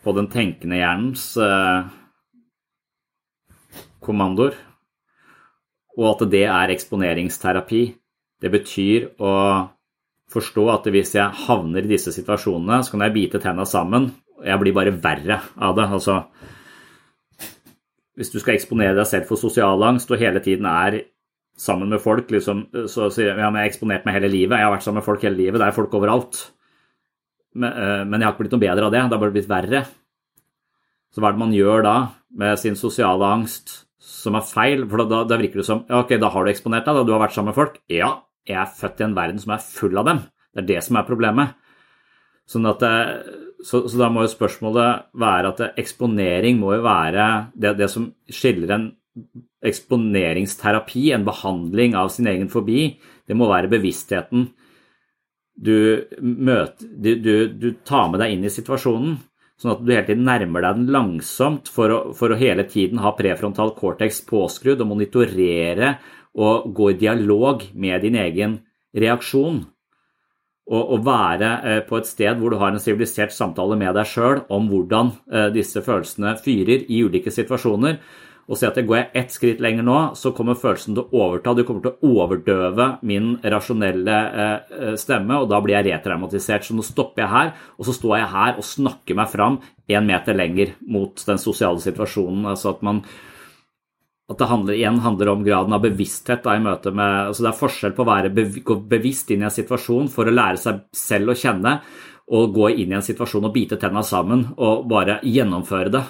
på den tenkende hjernens eh, kommandoer, og at det er eksponeringsterapi. Det betyr å forstå at hvis jeg havner i disse situasjonene, så kan jeg bite tenna sammen. og Jeg blir bare verre av det. Altså, hvis du skal eksponere deg selv for sosial angst og hele tiden er sammen med folk, liksom, så sier jeg ja, jeg har eksponert meg hele livet. Jeg har vært sammen med folk hele livet. Det er folk overalt. Men, eh, men jeg har ikke blitt noe bedre av det. Det har bare blitt verre. Så hva er det man gjør da med sin sosiale angst som er feil? For da, da virker det som ja, ok, da har du eksponert deg, da du har vært sammen med folk. Ja, jeg er født i en verden som er full av dem. Det er det som er problemet. Sånn det, så, så, da må jo spørsmålet være at eksponering må jo være det, det, som skiller en eksponeringsterapi, en behandling av sin egen fobi, det må være bevisstheten. Du, møter, du, du, du tar med deg inn i situasjonen. Sånn at du hele tiden nærmer deg den langsomt for å, for å hele tiden ha prefrontal cortex påskrudd og monitorere og gå i dialog med din egen reaksjon. Og, og være eh, på et sted hvor du har en sivilisert samtale med deg sjøl om hvordan eh, disse følelsene fyrer i ulike situasjoner og si at jeg går jeg ett skritt lenger nå, så kommer følelsen til å overta. Du kommer til å overdøve min rasjonelle eh, stemme, og da blir jeg retraumatisert. Så nå stopper jeg her, og så står jeg her og snakker meg fram én meter lenger mot den sosiale situasjonen. Altså at man at det handler, igjen handler om graden av bevissthet da, i møte med altså Det er forskjell på å være bevisst inn i en situasjon for å lære seg selv å kjenne, og gå inn i en situasjon og bite tenna sammen og bare gjennomføre det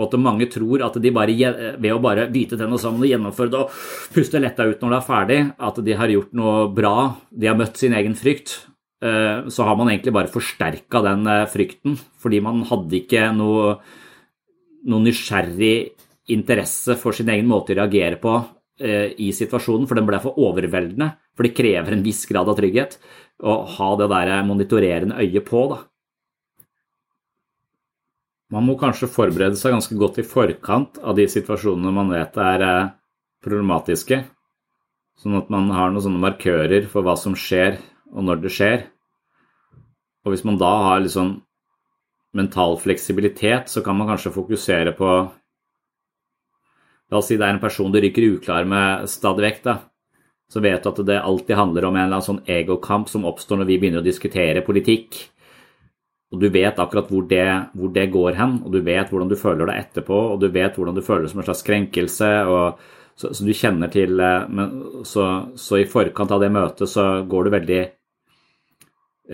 og at mange tror at de bare, ved å bare bite tennene sammen og gjennomføre det og puste letta ut når det er ferdig, at de har gjort noe bra, de har møtt sin egen frykt, eh, så har man egentlig bare forsterka den eh, frykten. Fordi man hadde ikke noe, noe nysgjerrig interesse for sin egen måte å reagere på eh, i situasjonen, for den ble for overveldende. For det krever en viss grad av trygghet å ha det der monitorerende øyet på. da. Man må kanskje forberede seg ganske godt i forkant av de situasjonene man vet er eh, problematiske, sånn at man har noen sånne markører for hva som skjer, og når det skjer. Og hvis man da har litt sånn mental fleksibilitet, så kan man kanskje fokusere på La oss si det er en person du ryker uklar med stadig vekk, da. Så vet du at det alltid handler om en eller annen sånn egokamp som oppstår når vi begynner å diskutere politikk og du vet akkurat hvor det, hvor det, går hen, og du vet hvordan du føler deg etterpå, og du vet hvordan du føler det som en slags krenkelse. og så, så du kjenner til eh, men, så, så, i forkant av det møtet så går du veldig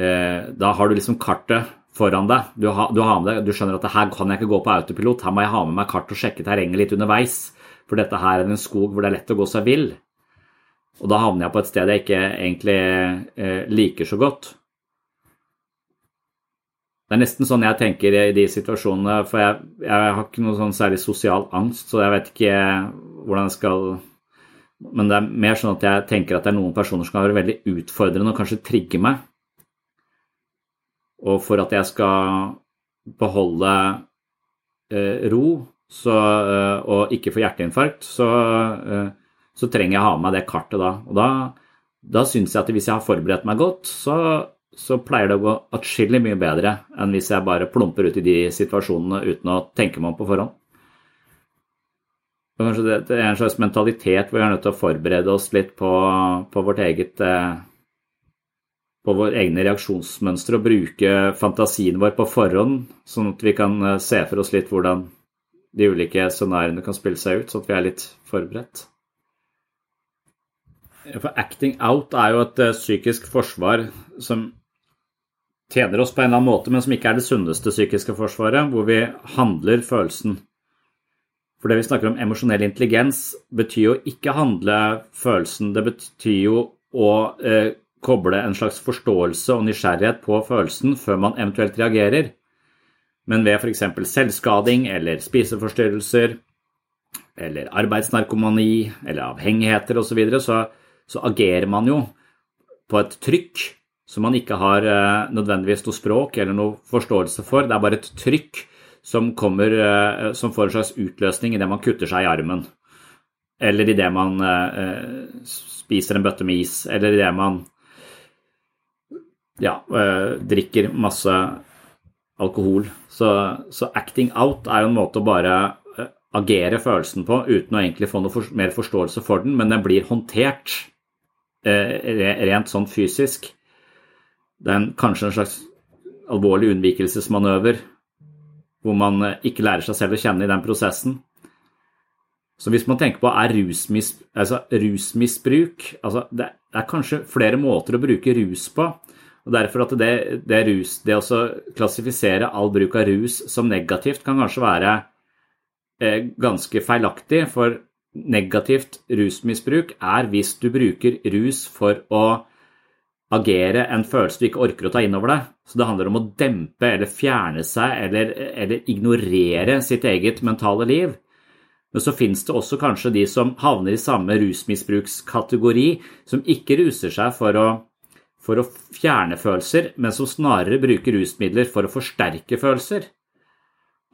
eh, Da har du liksom kartet foran deg. Du, ha, du, med, du, skjønner at her kan jeg ikke gå på autopilot, her må jeg ha med meg kart og sjekke terrenget litt underveis. For dette her er en skog hvor det er lett å gå seg vill. Og da havner jeg på et sted jeg ikke egentlig eh, liker så godt. Det er nesten sånn jeg tenker i de situasjonene, for jeg, jeg har ikke noe sånn særlig sosial angst, så jeg vet ikke hvordan jeg skal Men det er mer sånn at jeg tenker at det er noen personer som kan være veldig utfordrende og kanskje trigge meg. Og for at jeg skal beholde eh, ro så, eh, og ikke få hjerteinfarkt, så, eh, så, trenger jeg å ha med meg det kartet da. Og da, da syns jeg at hvis jeg har forberedt meg godt, så så pleier det å gå atskillig mye bedre enn hvis jeg bare plumper ut i de situasjonene uten å tenke meg om på forhånd. Og kanskje det, er en slags mentalitet hvor vi er nødt til å forberede oss litt på, på vårt eget eh, på våre egne reaksjonsmønstre og bruke fantasien vår på forhånd, sånn at vi kan eh, se for oss litt hvordan de ulike scenarioene kan spille seg ut, sånn at vi er litt forberedt. For acting out er jo et eh, psykisk forsvar som tjener oss på en eller annen måte, men som ikke er det sunneste psykiske forsvaret, hvor vi handler følelsen. For det vi snakker om emosjonell intelligens, betyr jo ikke handle følelsen. Det betyr jo å eh, koble en slags forståelse og nysgjerrighet på følelsen før man eventuelt reagerer. Men ved f.eks. selvskading eller spiseforstyrrelser eller arbeidsnarkomani eller avhengigheter osv., så, videre, så så agerer man jo på et trykk som man ikke har eh, nødvendigvis noe språk eller noe forståelse for. Det er bare et trykk som, kommer, eh, som får en slags utløsning idet man kutter seg i armen. Eller idet man eh, spiser en bøtte med is, eller idet man ja, drikker masse alkohol. Så, så, acting out er jo en måte å bare agere følelsen på uten å egentlig få noe mer forståelse for den, men den blir håndtert rent sånn fysisk. Det er en, kanskje en slags alvorlig unnvikelsesmanøver hvor man eh, ikke lærer seg selv å kjenne i den prosessen. Så hvis man tenker på er rusmis, altså rusmisbruk altså Det er kanskje flere måter å bruke rus på. og Derfor at det, det, rus, det å klassifisere all bruk av rus som negativt kan kanskje være eh, ganske feilaktig. For negativt rusmisbruk er hvis du bruker rus for å agere en følelse du ikke orker å ta inn over deg. Så det handler om å dempe eller fjerne seg eller, eller ignorere sitt eget mentale liv. Men så finnes det også kanskje de som havner i samme rusmisbrukskategori, som ikke ruser seg for å, for å fjerne følelser, men som snarere bruker rusmidler for å forsterke følelser.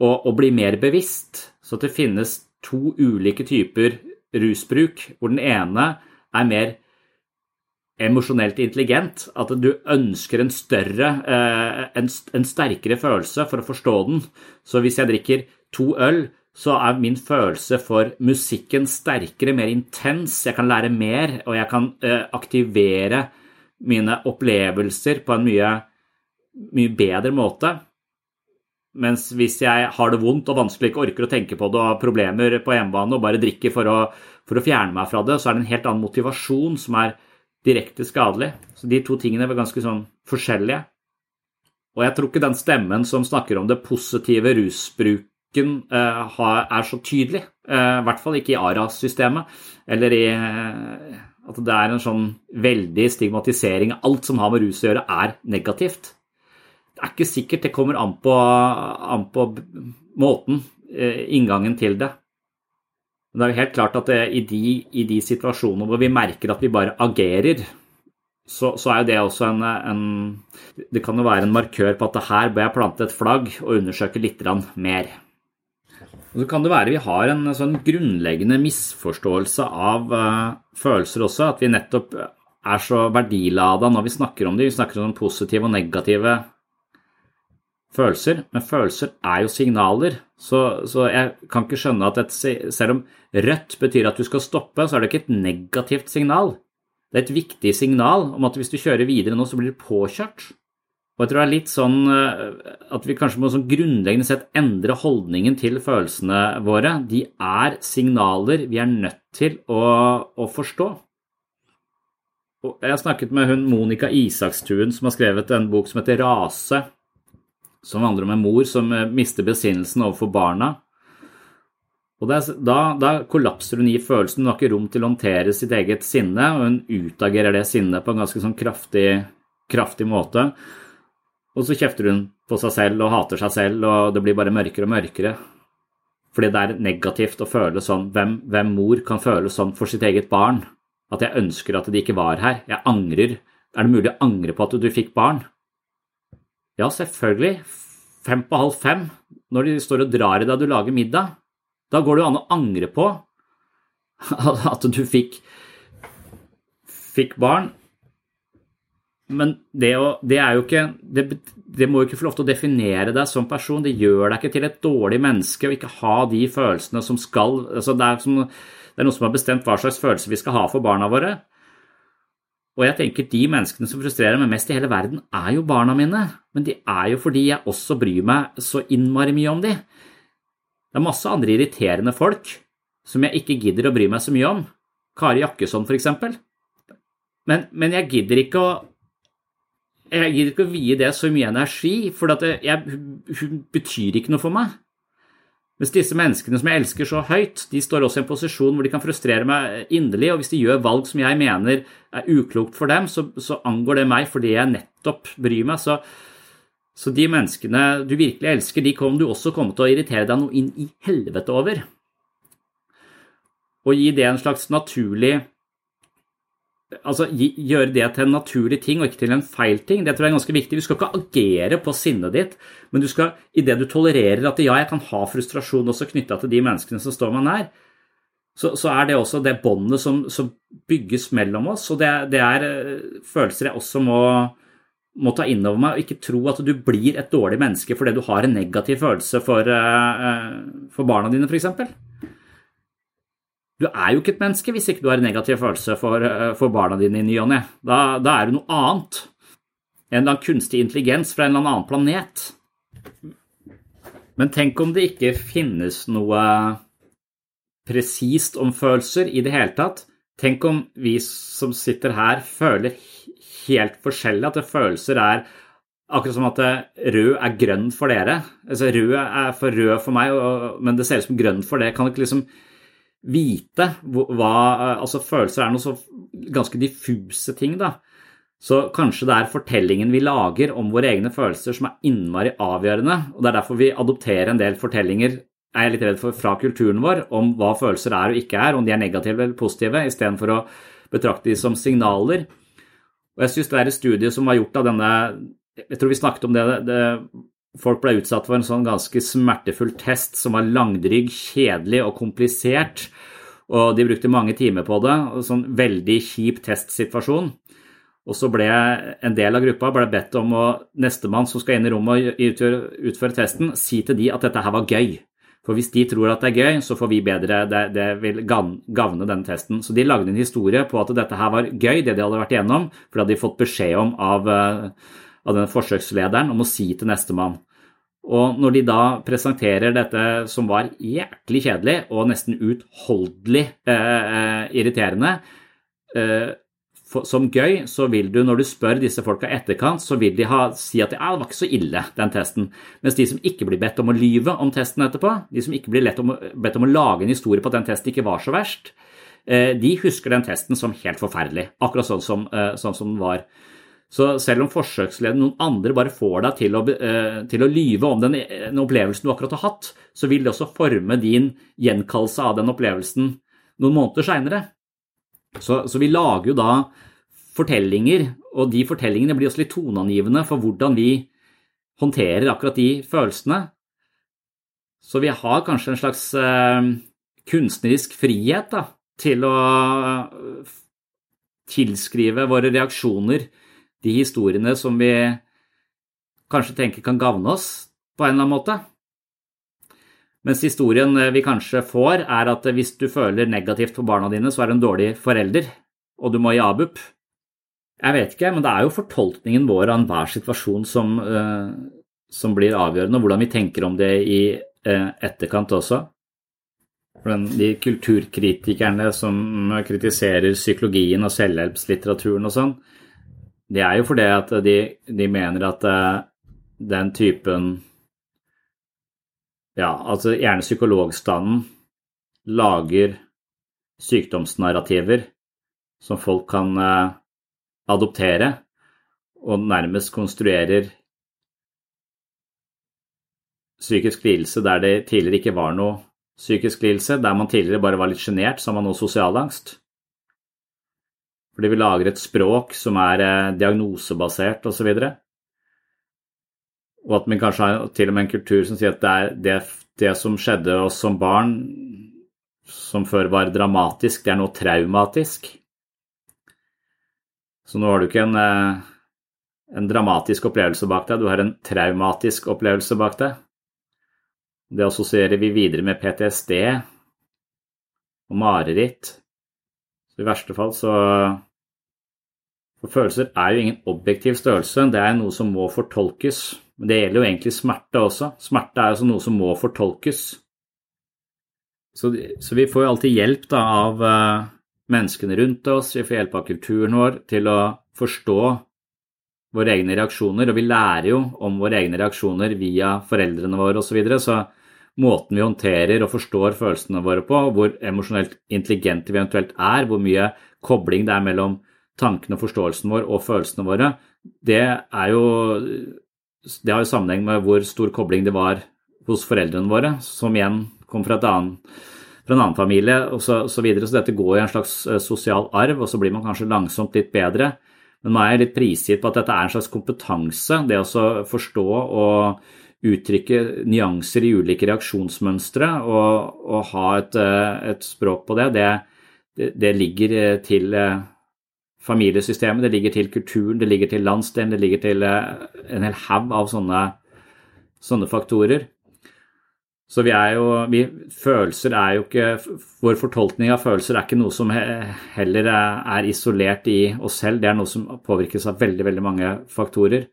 Og, og bli mer bevisst, så det finnes to ulike typer rusbruk, hvor den ene er mer emosjonelt intelligent, at du ønsker en større, eh, en, sterkere følelse for å forstå den. Så hvis jeg drikker to øl, så er min følelse for musikken sterkere, mer intens. Jeg kan lære mer, og jeg kan eh, aktivere mine opplevelser på en mye, mye bedre måte. Mens hvis jeg har det vondt og vanskelig ikke orker å tenke på det og har problemer på hjemmebane og bare drikker for å, for å fjerne meg fra det, så er det en helt annen motivasjon som er direkte skadelig. Så de to tingene er ganske sånn forskjellige. Og jeg tror ikke den stemmen som snakker om det positive rusbruken eh, er så tydelig. Eh, I hvert fall ikke i ARA-systemet. Eller i eh, at det er en sånn veldig stigmatisering. Alt som har med rus å gjøre, er negativt. Det er ikke sikkert det kommer an på, an på måten, inngangen til det. Men det er jo helt klart at i, de, i, de, situasjonene hvor vi merker at vi bare agerer, så, så er jo det også en, en, Det kan jo være en markør på at her bør jeg plante et flagg og undersøke litt mer. Og så kan det være vi har en sånn grunnleggende misforståelse av uh, følelser også, at vi nettopp er så verdilada når vi snakker om det. Vi snakker om positive og negative følelser, men følelser er jo signaler. Så, så, jeg kan ikke skjønne at et, selv om rødt betyr at du skal stoppe, så er det ikke et negativt signal. Det er et viktig signal om at hvis du kjører videre nå, så blir du påkjørt. Og jeg tror det er litt sånn eh, at vi kanskje må sånn grunnleggende sett endre holdningen til følelsene våre. De er signaler vi er nødt til å, å forstå. Og jeg har snakket med hun Monica Isakstuen som har skrevet en bok som heter Rase som handler om en mor som eh, mister besinnelsen overfor barna. Og da, da, kollapser hun i følelsen, hun har ikke rom til å håndtere sitt eget sinne, og hun utagerer det sinnet på en ganske sånn kraftig, kraftig måte. Og så kjefter hun på seg selv og hater seg selv, og det blir bare mørkere og mørkere. Fordi det er negativt å føle sånn hvem, hvem mor kan føle sånn for sitt eget barn? At jeg ønsker at de ikke var her. Jeg angrer. Er det mulig å angre på at du fikk barn? Ja, selvfølgelig. Fem på halv fem, når de står og drar i deg og du lager middag, da går det jo an å angre på at du fikk, fikk barn. Men det, å, det, er jo ikke det, det, må jo ikke få lov til å definere deg som person. Det gjør deg ikke til et dårlig menneske å ikke ha de følelsene som skal altså det, er som, det er noe som har bestemt hva slags følelser vi skal ha for barna våre. Og jeg tenker de menneskene som frustrerer meg mest i hele verden, er jo barna mine. Men de er jo fordi jeg også bryr meg så innmari mye om de. Det er masse andre irriterende folk som jeg ikke gidder å bry meg så mye om. Kari Jakkesson, for eksempel. Men, men jeg gidder ikke å jeg gidder ikke å vie det så mye energi, for hun betyr ikke noe for meg. Mens disse menneskene som jeg elsker så høyt, de står også i en posisjon hvor de kan frustrere meg inderlig, og hvis de gjør valg som jeg mener er uklokt for dem, så, så angår det meg fordi jeg nettopp bryr meg. Så, så, de menneskene du virkelig elsker, de kommer du også komme til å irritere deg noe inn i helvete over. Og gi det en slags naturlig altså, gjøre det til en naturlig ting og ikke til en feil ting. Det tror jeg er ganske viktig. Du skal ikke agere på sinnet ditt, men du skal, idet du tolererer at ja, jeg kan ha frustrasjon også knytta til de menneskene som står meg nær, så, så er det også det båndet som, som, bygges mellom oss. Og det, det, er eh, følelser jeg også må, må ta inn over meg, og ikke tro at du blir et dårlig menneske fordi du har en negativ følelse for, uh, for barna dine, f.eks. Du er jo ikke et menneske hvis ikke du har en negativ følelse for, eh, for barna dine i ny og ne. Da, da, er du noe annet. En eller annen kunstig intelligens fra en eller annen planet. Men tenk om det ikke finnes noe presist om følelser i det hele tatt. Tenk om vi som sitter her, føler helt forskjellig, at følelser er akkurat som at rød er grønn for dere. Altså, rød er for rød for meg, men det ser ut som grønn for det. Kan ikke liksom vite hva Altså, følelser er noe så ganske diffuse ting, da. Så kanskje det er fortellingen vi lager om våre egne følelser som er innmari avgjørende. og Det er derfor vi adopterer en del fortellinger er jeg litt redd for, fra kulturen vår om hva følelser er og ikke er, om de er negative eller positive, istedenfor å betrakte de som signaler. Og jeg syns det er et studie som var gjort av denne Jeg tror vi snakket om det, det Folk ble utsatt for en sånn ganske smertefull test som var langdrygg, kjedelig og komplisert. Og de brukte mange timer på det. og Sånn veldig kjip testsituasjon. Og så ble en del av gruppa ble bedt om å nestemann som skal inn i rommet og utføre, utføre testen, si til de at dette her var gøy. For hvis de tror at det er gøy, så får vi bedre Det, det vil gagne denne testen. Så de lagde en historie på at dette her var gøy, det de hadde vært igjennom, for det hadde de fått beskjed om av uh, av denne forsøkslederen om å si til nestemann. Og når de da presenterer dette som var jæklig kjedelig og nesten utholdelig eh, eh irriterende, eh, for, som gøy, så vil du, når du spør disse folka etterkant, så vil de ha, si at ja, det var ikke så ille, den testen. Mens de som ikke blir bedt om å lyve om testen etterpå, de som ikke blir om, bedt om å lage en historie på at den testen ikke var så verst, eh, de husker den testen som helt forferdelig. Akkurat sånn som, eh, sånn som den var. Så selv om forsøkslederen noen andre bare får deg til å, eh, til å lyve om den, den, opplevelsen du akkurat har hatt, så vil det også forme din gjenkallelse av den opplevelsen noen måneder seinere. Så, så, vi lager jo da fortellinger, og de fortellingene blir også litt toneangivende for hvordan vi håndterer akkurat de følelsene. Så vi har kanskje en slags eh, kunstnerisk frihet da, til å tilskrive våre reaksjoner de historiene som vi kanskje tenker kan gagne oss på en eller annen måte. Mens historien vi kanskje får, er at hvis du føler negativt på barna dine, så er du en dårlig forelder, og du må i ABUP. Jeg vet ikke, men det er jo fortolkningen vår av enhver situasjon som, uh, som, blir avgjørende, og hvordan vi tenker om det i etterkant også. De kulturkritikerne som kritiserer psykologien og selvhjelpslitteraturen og sånn, det er jo fordi at de, de mener at uh, den typen Ja, altså gjerne psykologstanden lager sykdomsnarrativer som folk kan uh, adoptere, og nærmest konstruerer psykisk lidelse der det tidligere ikke var noe psykisk lidelse, der man tidligere bare var litt sjenert, så har man nå sosialangst. Fordi vi lager et språk som er eh, diagnosebasert osv. Og, og at vi kanskje har til og med en kultur som sier at det er det, det som skjedde oss som barn, som før var dramatisk, det er nå traumatisk. Så nå har du ikke en, eh, en dramatisk opplevelse bak deg, du har en traumatisk opplevelse bak deg. Det assosierer vi videre med PTSD og mareritt. Så I verste fall så For følelser er jo ingen objektiv størrelse, det er noe som må fortolkes. Men det gjelder jo egentlig smerte også. Smerte er altså noe som må fortolkes. Så, så vi får jo alltid hjelp da, av uh, menneskene rundt oss, vi får hjelp av kulturen vår til å forstå våre egne reaksjoner, og vi lærer jo om våre egne reaksjoner via foreldrene våre osv. Så, videre, så måten vi håndterer og forstår følelsene våre på, hvor emosjonelt intelligente vi eventuelt er, hvor mye kobling det er mellom tankene og forståelsen vår og følelsene våre, det er jo Det har jo sammenheng med hvor stor kobling det var hos foreldrene våre, som igjen kom fra, annen, fra en annen familie osv. Så, så, videre. så dette går i en slags eh, sosial arv, og så blir man kanskje langsomt litt bedre. Men nå er jeg litt prisgitt på at dette er en slags kompetanse, det å forstå og uttrykke nyanser i ulike reaksjonsmønstre og, og ha et, eh, et, språk på det, det, det ligger eh, til eh, familiesystemet, det ligger til kulturen, det ligger til landsdelen, det ligger til en hel haug av sånne, sånne, faktorer. Så vi er jo vi, Følelser er jo ikke Vår fortolkning av følelser er ikke noe som heller er isolert i oss selv, det er noe som påvirkes av veldig, veldig mange faktorer.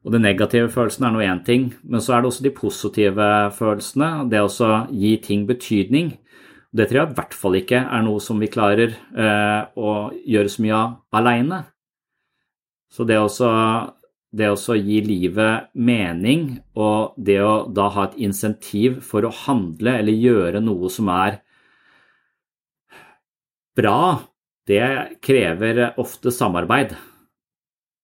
Og de negative følelsene er nå én ting, men så er det også de positive følelsene. Det å gi ting betydning. Det tror jeg i hvert fall ikke er noe som vi klarer eh, å gjøre så mye av aleine. Så det å gi livet mening, og det å da ha et insentiv for å handle eller gjøre noe som er bra, det krever ofte samarbeid.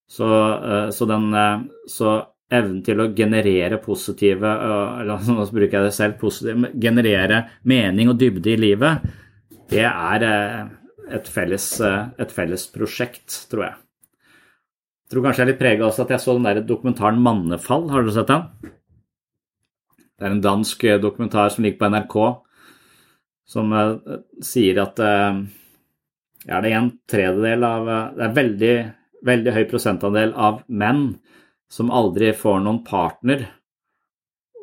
Så, eh, så, den, eh, så evnen til å generere positive eh, eller nå bruker jeg det selv, positive, generere mening og dybde i livet, det er et felles, et felles prosjekt, tror jeg. Jeg tror kanskje jeg er litt prega også at jeg så den der dokumentaren 'Mannefall'. Har dere sett den? Det er en dansk dokumentar som ligger på NRK, som sier at er det en tredjedel av Det er veldig, veldig høy prosentandel av menn som aldri får noen partner,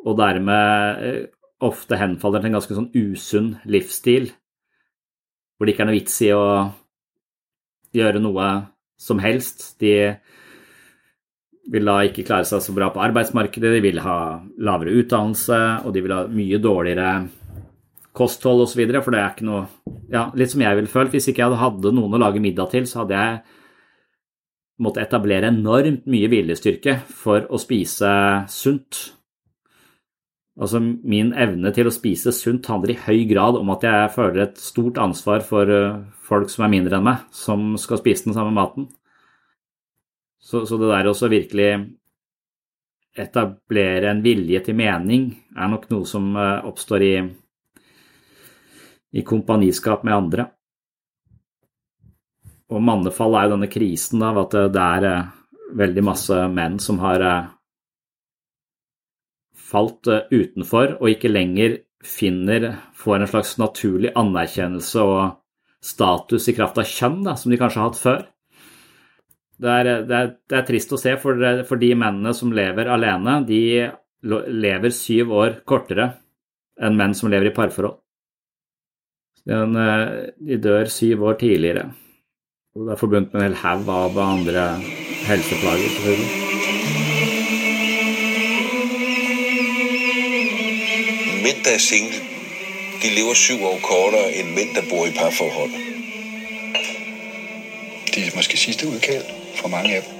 og dermed ofte henfaller til en ganske sånn usunn livsstil, hvor det ikke er noe vits i å gjøre noe som helst. De vil da ikke klare seg så bra på arbeidsmarkedet, de vil ha lavere utdannelse, og de vil ha mye dårligere kosthold osv. For det er ikke noe ja, Litt som jeg ville følt. Hvis ikke jeg hadde noen å lage middag til, så hadde jeg måttet etablere enormt mye viljestyrke for å spise sunt. Altså, min evne til å spise sunt handler i høy grad om at jeg føler et stort ansvar for eh, folk som er mindre enn meg, som skal spise den samme maten. Så, så det der også virkelig etablere en vilje til mening er nok noe som eh, oppstår i, i kompaniskap med andre. Og mannefall er jo denne krisen av at det er eh, veldig masse menn som har eh, falt utenfor og ikke lenger finner Får en slags naturlig anerkjennelse og status i kraft av kjønn, da, som de kanskje har hatt før. Det er, det, er, det er, trist å se, for, for, de mennene som lever alene, de lever syv år kortere enn menn som lever i parforhold. De dør syv år tidligere. Og det er forbundet med en hel haug av andre helseplager, selvfølgelig. Menn der er single, de lever syv år kortere enn menn der bor i parforhold. De er måske sidste udkald for mange af dem.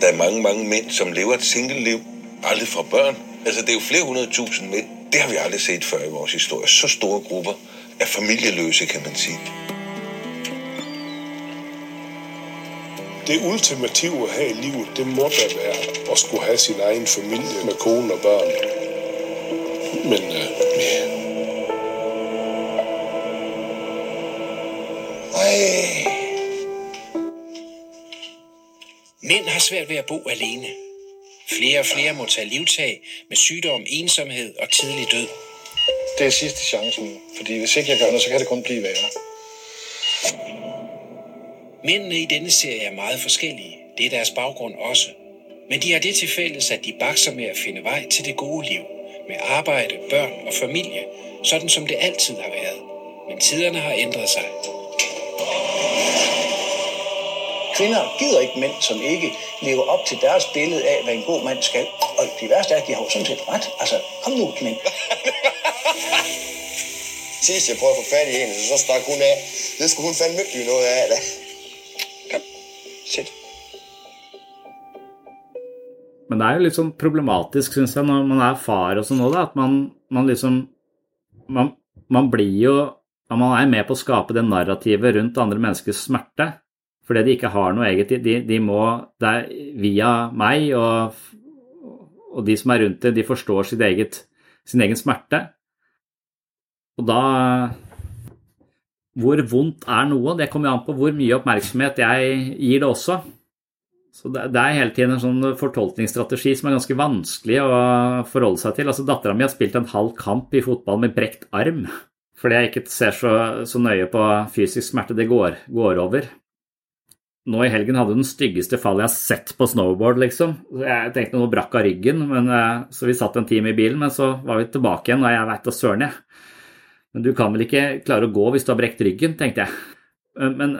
Der er mange, mange mænd, som lever et single-liv, aldrig fra børn. Altså, det er jo flere hundrede tusind mænd. Det har vi aldrig set før i vores historie. Så store grupper er familieløse, kan man sige. Det ultimative her i livet, det må da være at skulle ha sin egen familie med kone og børn. Men uh, ja. Ej. Mænd har svært ved at bo alene. Flere og flere må tage livtag med sygdom, ensomhed og tidlig død. Det er sidste chance nu, fordi hvis ikke jeg gør noe, så kan det kun blive værre. Mændene i denne serie er meget forskellige. Det er deres baggrund også. Men de har det til fælles, at de bakser med at finde vej til det gode liv. Med arbejde, børn og familie, sådan som det altid har været. Men tiderne har ændret sig. Kvinder gider ikke mænd, som ikke lever op til deres billede af, hvad en god mand skal. Og det værste er, at de har jo sådan set ret. Altså, kom nu, mænd. Sidst jeg prøvede at få fat i hende, så stak hun af. Det skulle hun fandme ikke noget af, da. Kom. Men det er jo litt sånn problematisk, syns jeg, når man er far og sånn òg, at man, man, liksom man, man blir jo Man er med på å skape det narrativet rundt andre menneskers smerte fordi de ikke har noe eget. De, de må Det er via meg og, og de som er rundt det, de forstår eget, sin egen smerte. Og da Hvor vondt er noe? Det kommer jo an på hvor mye oppmerksomhet jeg gir det også. Så det, er hele tiden en sånn fortolkningsstrategi som er ganske vanskelig å forholde seg til. Altså Dattera mi har spilt en halv kamp i fotball med brekt arm fordi jeg ikke ser så, så nøye på fysisk smerte. Det går, går over nå i helgen hadde hun den styggeste fallet jeg har sett på snowboard, liksom. Jeg tenkte noe brakk av ryggen, men, eh, så vi satt en time i bilen, men så var vi tilbake igjen, og jeg veit da søren, jeg. Men du kan vel ikke klare å gå hvis du har brekt ryggen, tenkte jeg. Men,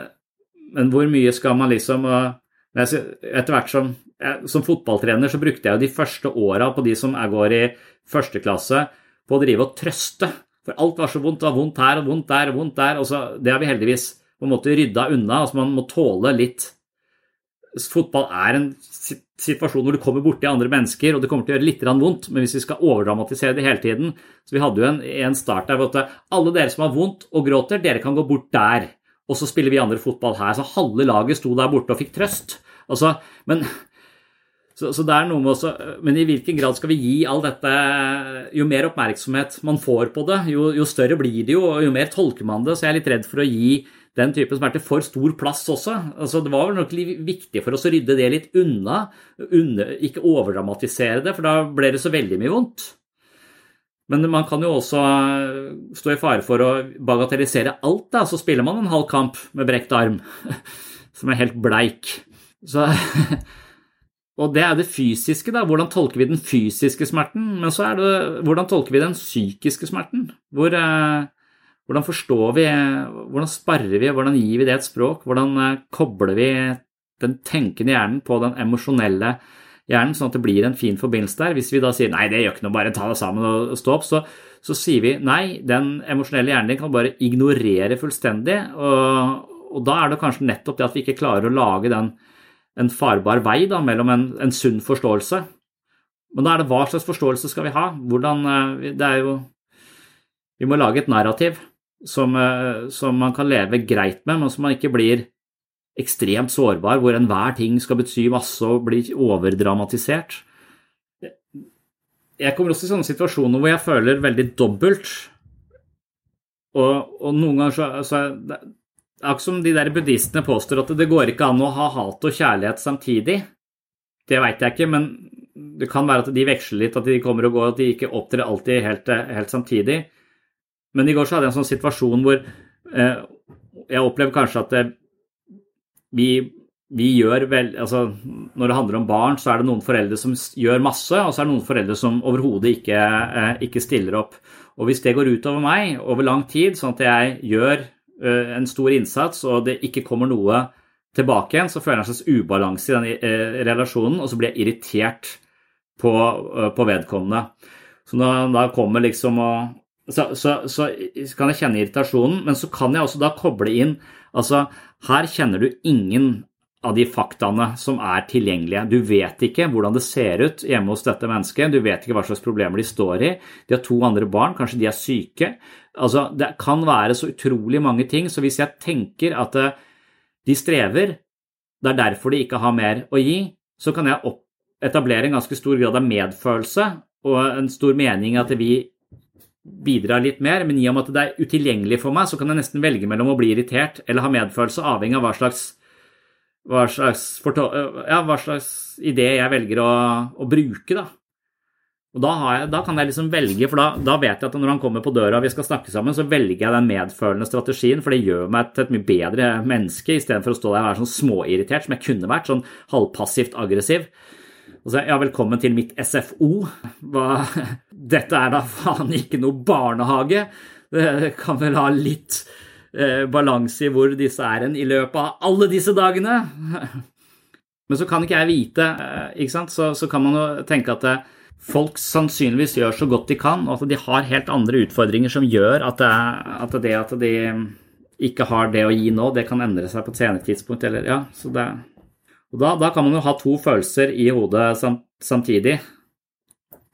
men hvor mye skal man liksom Etter hvert som, som fotballtrener så brukte jeg jo de første åra på de som går i første klasse, på å drive og trøste. For alt var så vondt. Det var vondt her og vondt der og vondt der. og så, Det har vi heldigvis på en måte rydda unna. altså Man må tåle litt Fotball er en situasjon hvor du kommer borti andre mennesker, og det kommer til å gjøre litt vondt, men hvis vi skal overdramatisere det hele tiden Så vi hadde jo en, en start der hvor alle dere som har vondt og gråter, dere kan gå bort der. Og så spiller vi andre fotball her. Så halve laget sto der borte og fikk trøst. Altså, men så, så, det er noe med også, Men i hvilken grad skal vi gi all dette Jo mer oppmerksomhet man får på det, jo, jo, større blir det jo, og jo mer tolker man det. Så jeg er litt redd for å gi den typen smerte får stor plass også. Altså, det var vel nok viktig for oss å rydde det litt unna, under, ikke overdramatisere det, for da ble det så veldig mye vondt. Men man kan jo også stå i fare for å bagatellisere alt, da. Så spiller man en halv kamp med brekt arm, som er helt bleik. Så Og det er det fysiske, da. Hvordan tolker vi den fysiske smerten? Men så er det hvordan tolker vi den psykiske smerten? Hvor, eh, hvordan forstår vi Hvordan sparrer vi? Hvordan gir vi det et språk? Hvordan eh, kobler vi den tenkende hjernen på den emosjonelle hjernen, sånn at det blir en fin forbindelse der? Hvis vi da sier nei, det gjør ikke noe, bare ta det sammen og stå opp, så, så sier vi nei, den emosjonelle hjernen din kan bare ignorere fullstendig. Og, og da er det kanskje nettopp det at vi ikke klarer å lage den en farbar vei da, mellom en, en, sunn forståelse. Men da er det hva slags forståelse skal vi ha? Hvordan, eh, det er jo Vi må lage et narrativ som, eh, som man kan leve greit med, men som man ikke blir ekstremt sårbar, hvor enhver ting skal bety masse og bli overdramatisert. Jeg kommer også i sånne situasjoner hvor jeg føler veldig dobbelt. Og, og noen ganger så, så ikke som de der buddhistene påstår at det går ikke an å ha hat og kjærlighet samtidig. Det veit jeg ikke, men det kan være at de veksler litt, at de kommer og går, at de ikke opptrer alltid helt, helt, samtidig. Men i går så hadde jeg en sånn situasjon hvor eh, jeg opplever kanskje at det, vi, vi, gjør vel Altså når det handler om barn, så er det noen foreldre som gjør masse, og så er det noen foreldre som overhodet ikke, eh, ikke stiller opp. Og hvis det går utover meg over lang tid, sånn at jeg gjør Eh, en stor innsats, og det ikke kommer noe tilbake igjen, så føler jeg en slags ubalanse i den eh, relasjonen, og så blir jeg irritert på, eh, på vedkommende. Så da, da kommer liksom og så, så, så, kan jeg kjenne irritasjonen, men så kan jeg også da koble inn Altså, her kjenner du ingen av de faktaene som er tilgjengelige. Du vet ikke hvordan det ser ut hjemme hos dette mennesket, du vet ikke hva slags problemer de står i. De har to andre barn, kanskje de er syke. Altså, det kan være så utrolig mange ting, så hvis jeg tenker at eh, de strever, det er derfor de ikke har mer å gi, så kan jeg etablere en ganske stor grad av medfølelse og en stor mening at vi bidrar litt mer, men i og med at det er utilgjengelig for meg, så kan jeg nesten velge mellom å bli irritert eller ha medfølelse, avhengig av hva slags, hva slags, ja, hva slags idé jeg velger å, å bruke. da. Og da, jeg, da, kan jeg liksom velge, for da, da, vet jeg at når han kommer på døra og vi skal snakke sammen, så velger jeg den medfølende strategien, for det gjør meg til et mye bedre menneske, istedenfor å stå der og være sånn småirritert som jeg kunne vært, sånn halvpassivt aggressiv. Og så, ja, velkommen til mitt SFO. Hva, dette er da faen ikke noe barnehage. Det kan vel ha litt eh, balanse i hvor disse er hen i løpet av alle disse dagene. Men så kan ikke jeg vite, eh, ikke sant, så, så kan man jo tenke at det, eh, folk sannsynligvis gjør så godt de kan, og at de har helt andre utfordringer som gjør at det, at det, at de ikke har det å gi nå, det kan endre seg på et senere tidspunkt. Eller, ja, det, og da, da, kan man jo ha to følelser i hodet samtidig.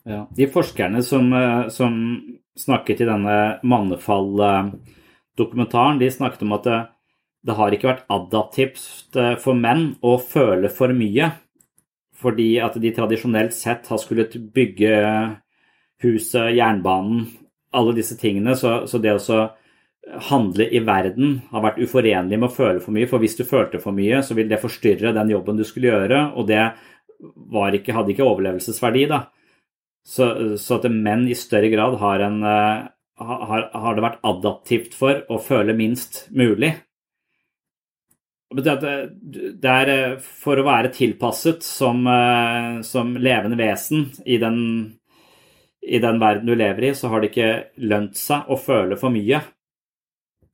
Ja. De forskerne som, som, snakket i denne Mannefall-dokumentaren, de snakket om at det, det har ikke vært adaptivt for menn å føle for mye fordi at de tradisjonelt sett har skullet bygge huset, jernbanen, alle disse tingene. Så, så det å handle i verden har vært uforenlig med å føle for mye. For hvis du følte for mye, så vil det forstyrre den jobben du skulle gjøre, og det ikke, hadde ikke overlevelsesverdi. da. Så, så, at menn i større grad har, en, eh, har, har det vært adaptivt for å føle minst mulig. Det er eh, for å være tilpasset som, eh, som levende vesen i den, i den, verden du lever i, så har det ikke lønt seg å føle for mye.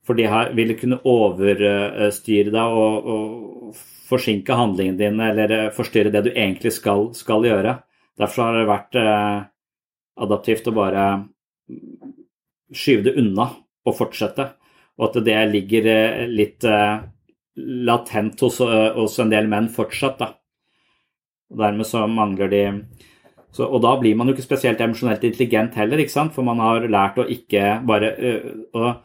For de vil kunne overstyre deg og, og, forsinke handlingene dine eller eh, forstyrre det du egentlig skal, skal gjøre. Derfor har det vært adaptivt å bare skyve det unna og fortsette. Og at det ligger litt latent hos, eh, hos, en del menn fortsatt. da. Og Dermed så mangler de så, Og da blir man jo ikke spesielt emosjonelt intelligent heller, ikke sant? for man har lært å ikke bare og,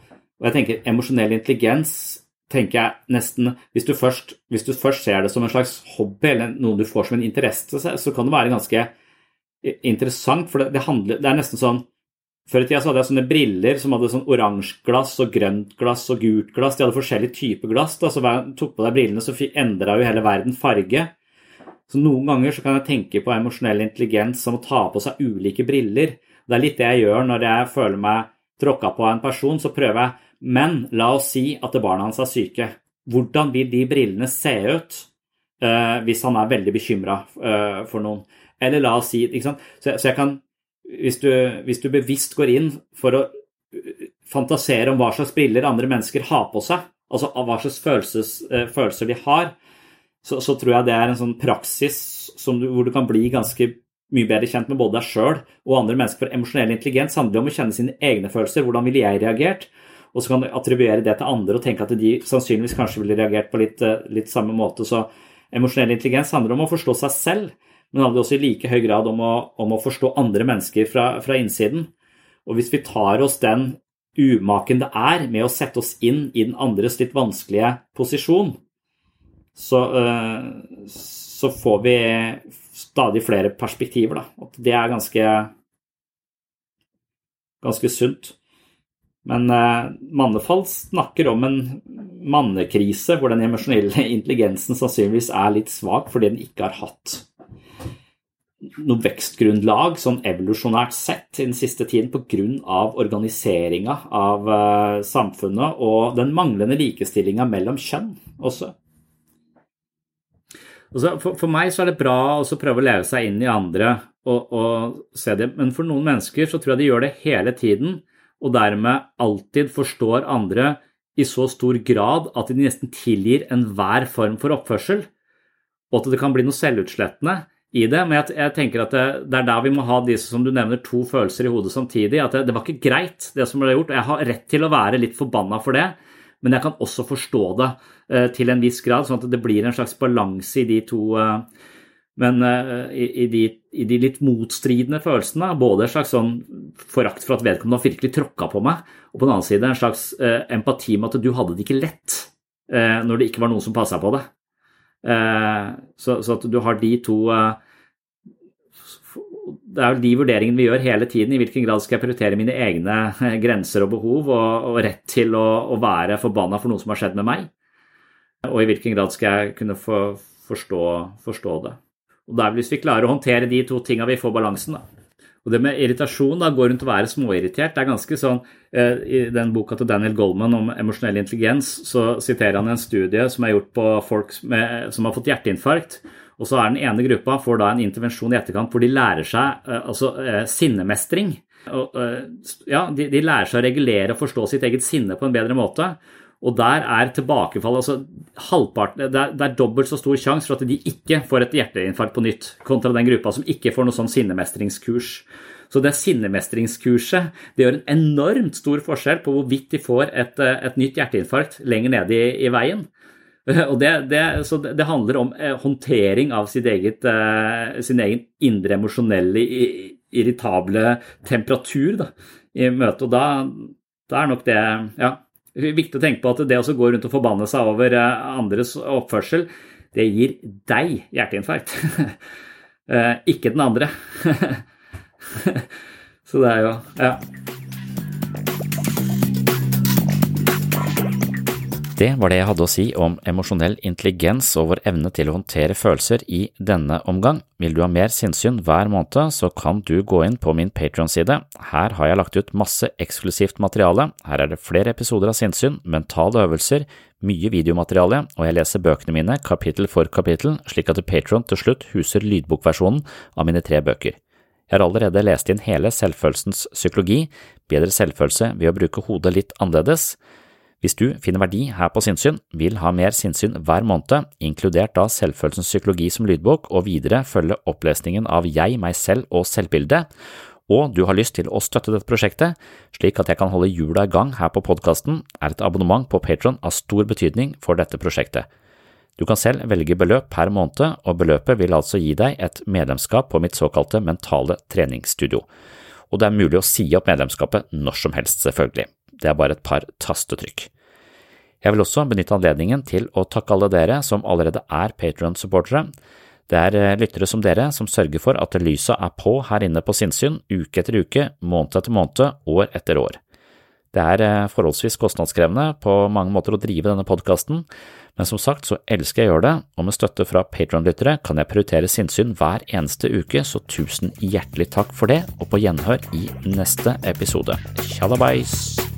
og jeg tenker emosjonell intelligens tenker jeg nesten hvis du, først, hvis du, først, ser det som en slags hobby eller noe du får som en interesse, så kan det være ganske interessant. For det, det, handler, det er nesten sånn Før i tida så hadde jeg sånne briller som hadde sånn oransje glass og grønt glass og gult glass. De hadde forskjellige typer glass. da, så tok på deg brillene, så endra jo hele verden farge. Så Noen ganger så kan jeg tenke på emosjonell intelligens som å ta på seg ulike briller. Det er litt det jeg gjør når jeg føler meg tråkka på av en person. Så prøver jeg Men la oss si at barna hans er syke. Hvordan vil de brillene se ut uh, hvis han er veldig bekymra uh, eh, for noen? Eller la oss si? Så, så jeg kan hvis du, hvis du, bevisst går inn for å uh, fantasere om hva slags briller andre mennesker har på seg, altså hva slags følelses, følelser de har, så, så, tror jeg det er en sånn praksis du, hvor du kan bli ganske mye bedre kjent med både deg sjøl og andre mennesker. For emosjonell intelligens handler om å kjenne sine egne følelser. Hvordan ville jeg reagert? Og så kan du attribuere det til andre og tenke at de sannsynligvis kanskje ville reagert på litt, uh, litt samme måte. Så emosjonell intelligens handler om å forstå seg selv men handler også i like høy grad om å, om å forstå andre mennesker fra, fra, innsiden. Og hvis vi tar oss den umaken det er med å sette oss inn i den andres litt vanskelige posisjon, så, uh, så får vi stadig flere perspektiver. Da. Det er ganske, ganske sunt. Men uh, Mannefall snakker om en mannekrise hvor den emosjonelle intelligensen sannsynligvis er litt svak fordi den ikke har hatt noe vekstgrunnlag sånn evolusjonært sett i den siste tiden pga. organiseringa av uh, samfunnet og den manglende likestillinga mellom kjønn også. også for, for, meg så er det bra å prøve å leve seg inn i andre og, og, se det, men for noen mennesker så tror jeg de gjør det hele tiden og dermed alltid forstår andre i så stor grad at de nesten tilgir enhver form for oppførsel, og at det kan bli noe selvutslettende i det, men jeg, tenker at det, det, er der vi må ha disse som du nevner, to følelser i hodet samtidig. At det, det, var ikke greit, det som ble gjort. og Jeg har rett til å være litt forbanna for det, men jeg kan også forstå det eh, til en viss grad, sånn at det blir en slags balanse i de to eh, men uh, i, i, de, i, de, litt motstridende følelsene, både en slags sånn forakt for at vedkommende har virkelig tråkka på meg, og på den annen side en slags uh, empati med at du hadde det ikke lett uh, når det ikke var noen som passa på. Eh, så, så, at du har de to Det er vel de vurderingene vi gjør hele tiden. I hvilken grad skal jeg prioritere mine egne grenser og behov og, og rett til å, å være forbanna for noe som har skjedd med meg? Og i hvilken grad skal jeg kunne for, forstå, forstå, det? Og det er vel Hvis vi klarer å håndtere de to tinga vi får balansen, da. Og det med irritasjon da, går rundt å være småirritert. Det er ganske sånn, eh, I den boka til Daniel Goldman om emosjonell intelligens så siterer han en studie som er gjort på folk med, som har fått hjerteinfarkt. Og så er den ene gruppa får da en intervensjon i etterkant hvor de lærer seg eh, altså, eh, sinnemestring. Og, ja, de, de lærer seg å regulere og forstå sitt eget sinne på en bedre måte. Og der er tilbakefall altså halvparten, det er, det er dobbelt så stor sjanse for at de ikke får et hjerteinfarkt på nytt, kontra den gruppa som ikke får noe sånn sinnemestringskurs. Så det sinnemestringskurset det gjør en enormt stor forskjell på hvorvidt de får et, et nytt hjerteinfarkt lenger nede i, i veien. Og det, det, så det, handler om eh, håndtering av eget, eh, sin egen indre emosjonelle, irritable temperatur da, i møtet. Og da, da er nok det Ja det er viktig å tenke på at det å gå rundt og forbanne seg over eh, andres oppførsel, det gir deg hjerteinfarkt. Eh, ikke den andre. Så det er jo Ja. Det var det jeg hadde å si om emosjonell intelligens og vår evne til å håndtere følelser i denne omgang. Vil du ha mer sinnssyn hver måned, så kan du gå inn på min Patron-side. Her har jeg lagt ut masse eksklusivt materiale. Her er det flere episoder av sinnssyn, mentale øvelser, mye videomateriale, og jeg leser bøkene mine kapittel for kapittel, slik at Patron til slutt huser lydbokversjonen av mine tre bøker. Jeg har allerede lest inn hele selvfølelsens psykologi, bedre selvfølelse ved å bruke hodet litt annerledes. Hvis du finner verdi her på sinnssyn, vil ha mer sinnssyn hver måned, inkludert da selvfølelsens psykologi som lydbok, og videre følge opplesningen av Jeg, meg selv og selvbildet, og du har lyst til å støtte dette prosjektet, slik at jeg kan holde hjula i gang her på podkasten, er et abonnement på Patron av stor betydning for dette prosjektet. Du kan selv velge beløp per måned, og beløpet vil altså gi deg et medlemskap på mitt såkalte mentale treningsstudio. Og det er mulig å si opp medlemskapet når som helst, selvfølgelig. Det er bare et par tastetrykk. Jeg vil også benytte anledningen til å takke alle dere som allerede er Patron-supportere. Det er eh, lyttere som dere som sørger for at lysa er på her inne på sinnssyn uke etter uke, måned etter måned, år etter år. Det er eh, forholdsvis kostnadskrevende på mange måter å drive denne podkasten, men som sagt så elsker jeg å gjøre det, og med støtte fra Patron-lyttere kan jeg prioritere sinnssyn hver eneste uke, så tusen hjertelig takk for det, og på gjenhør i neste episode. Tjallabais!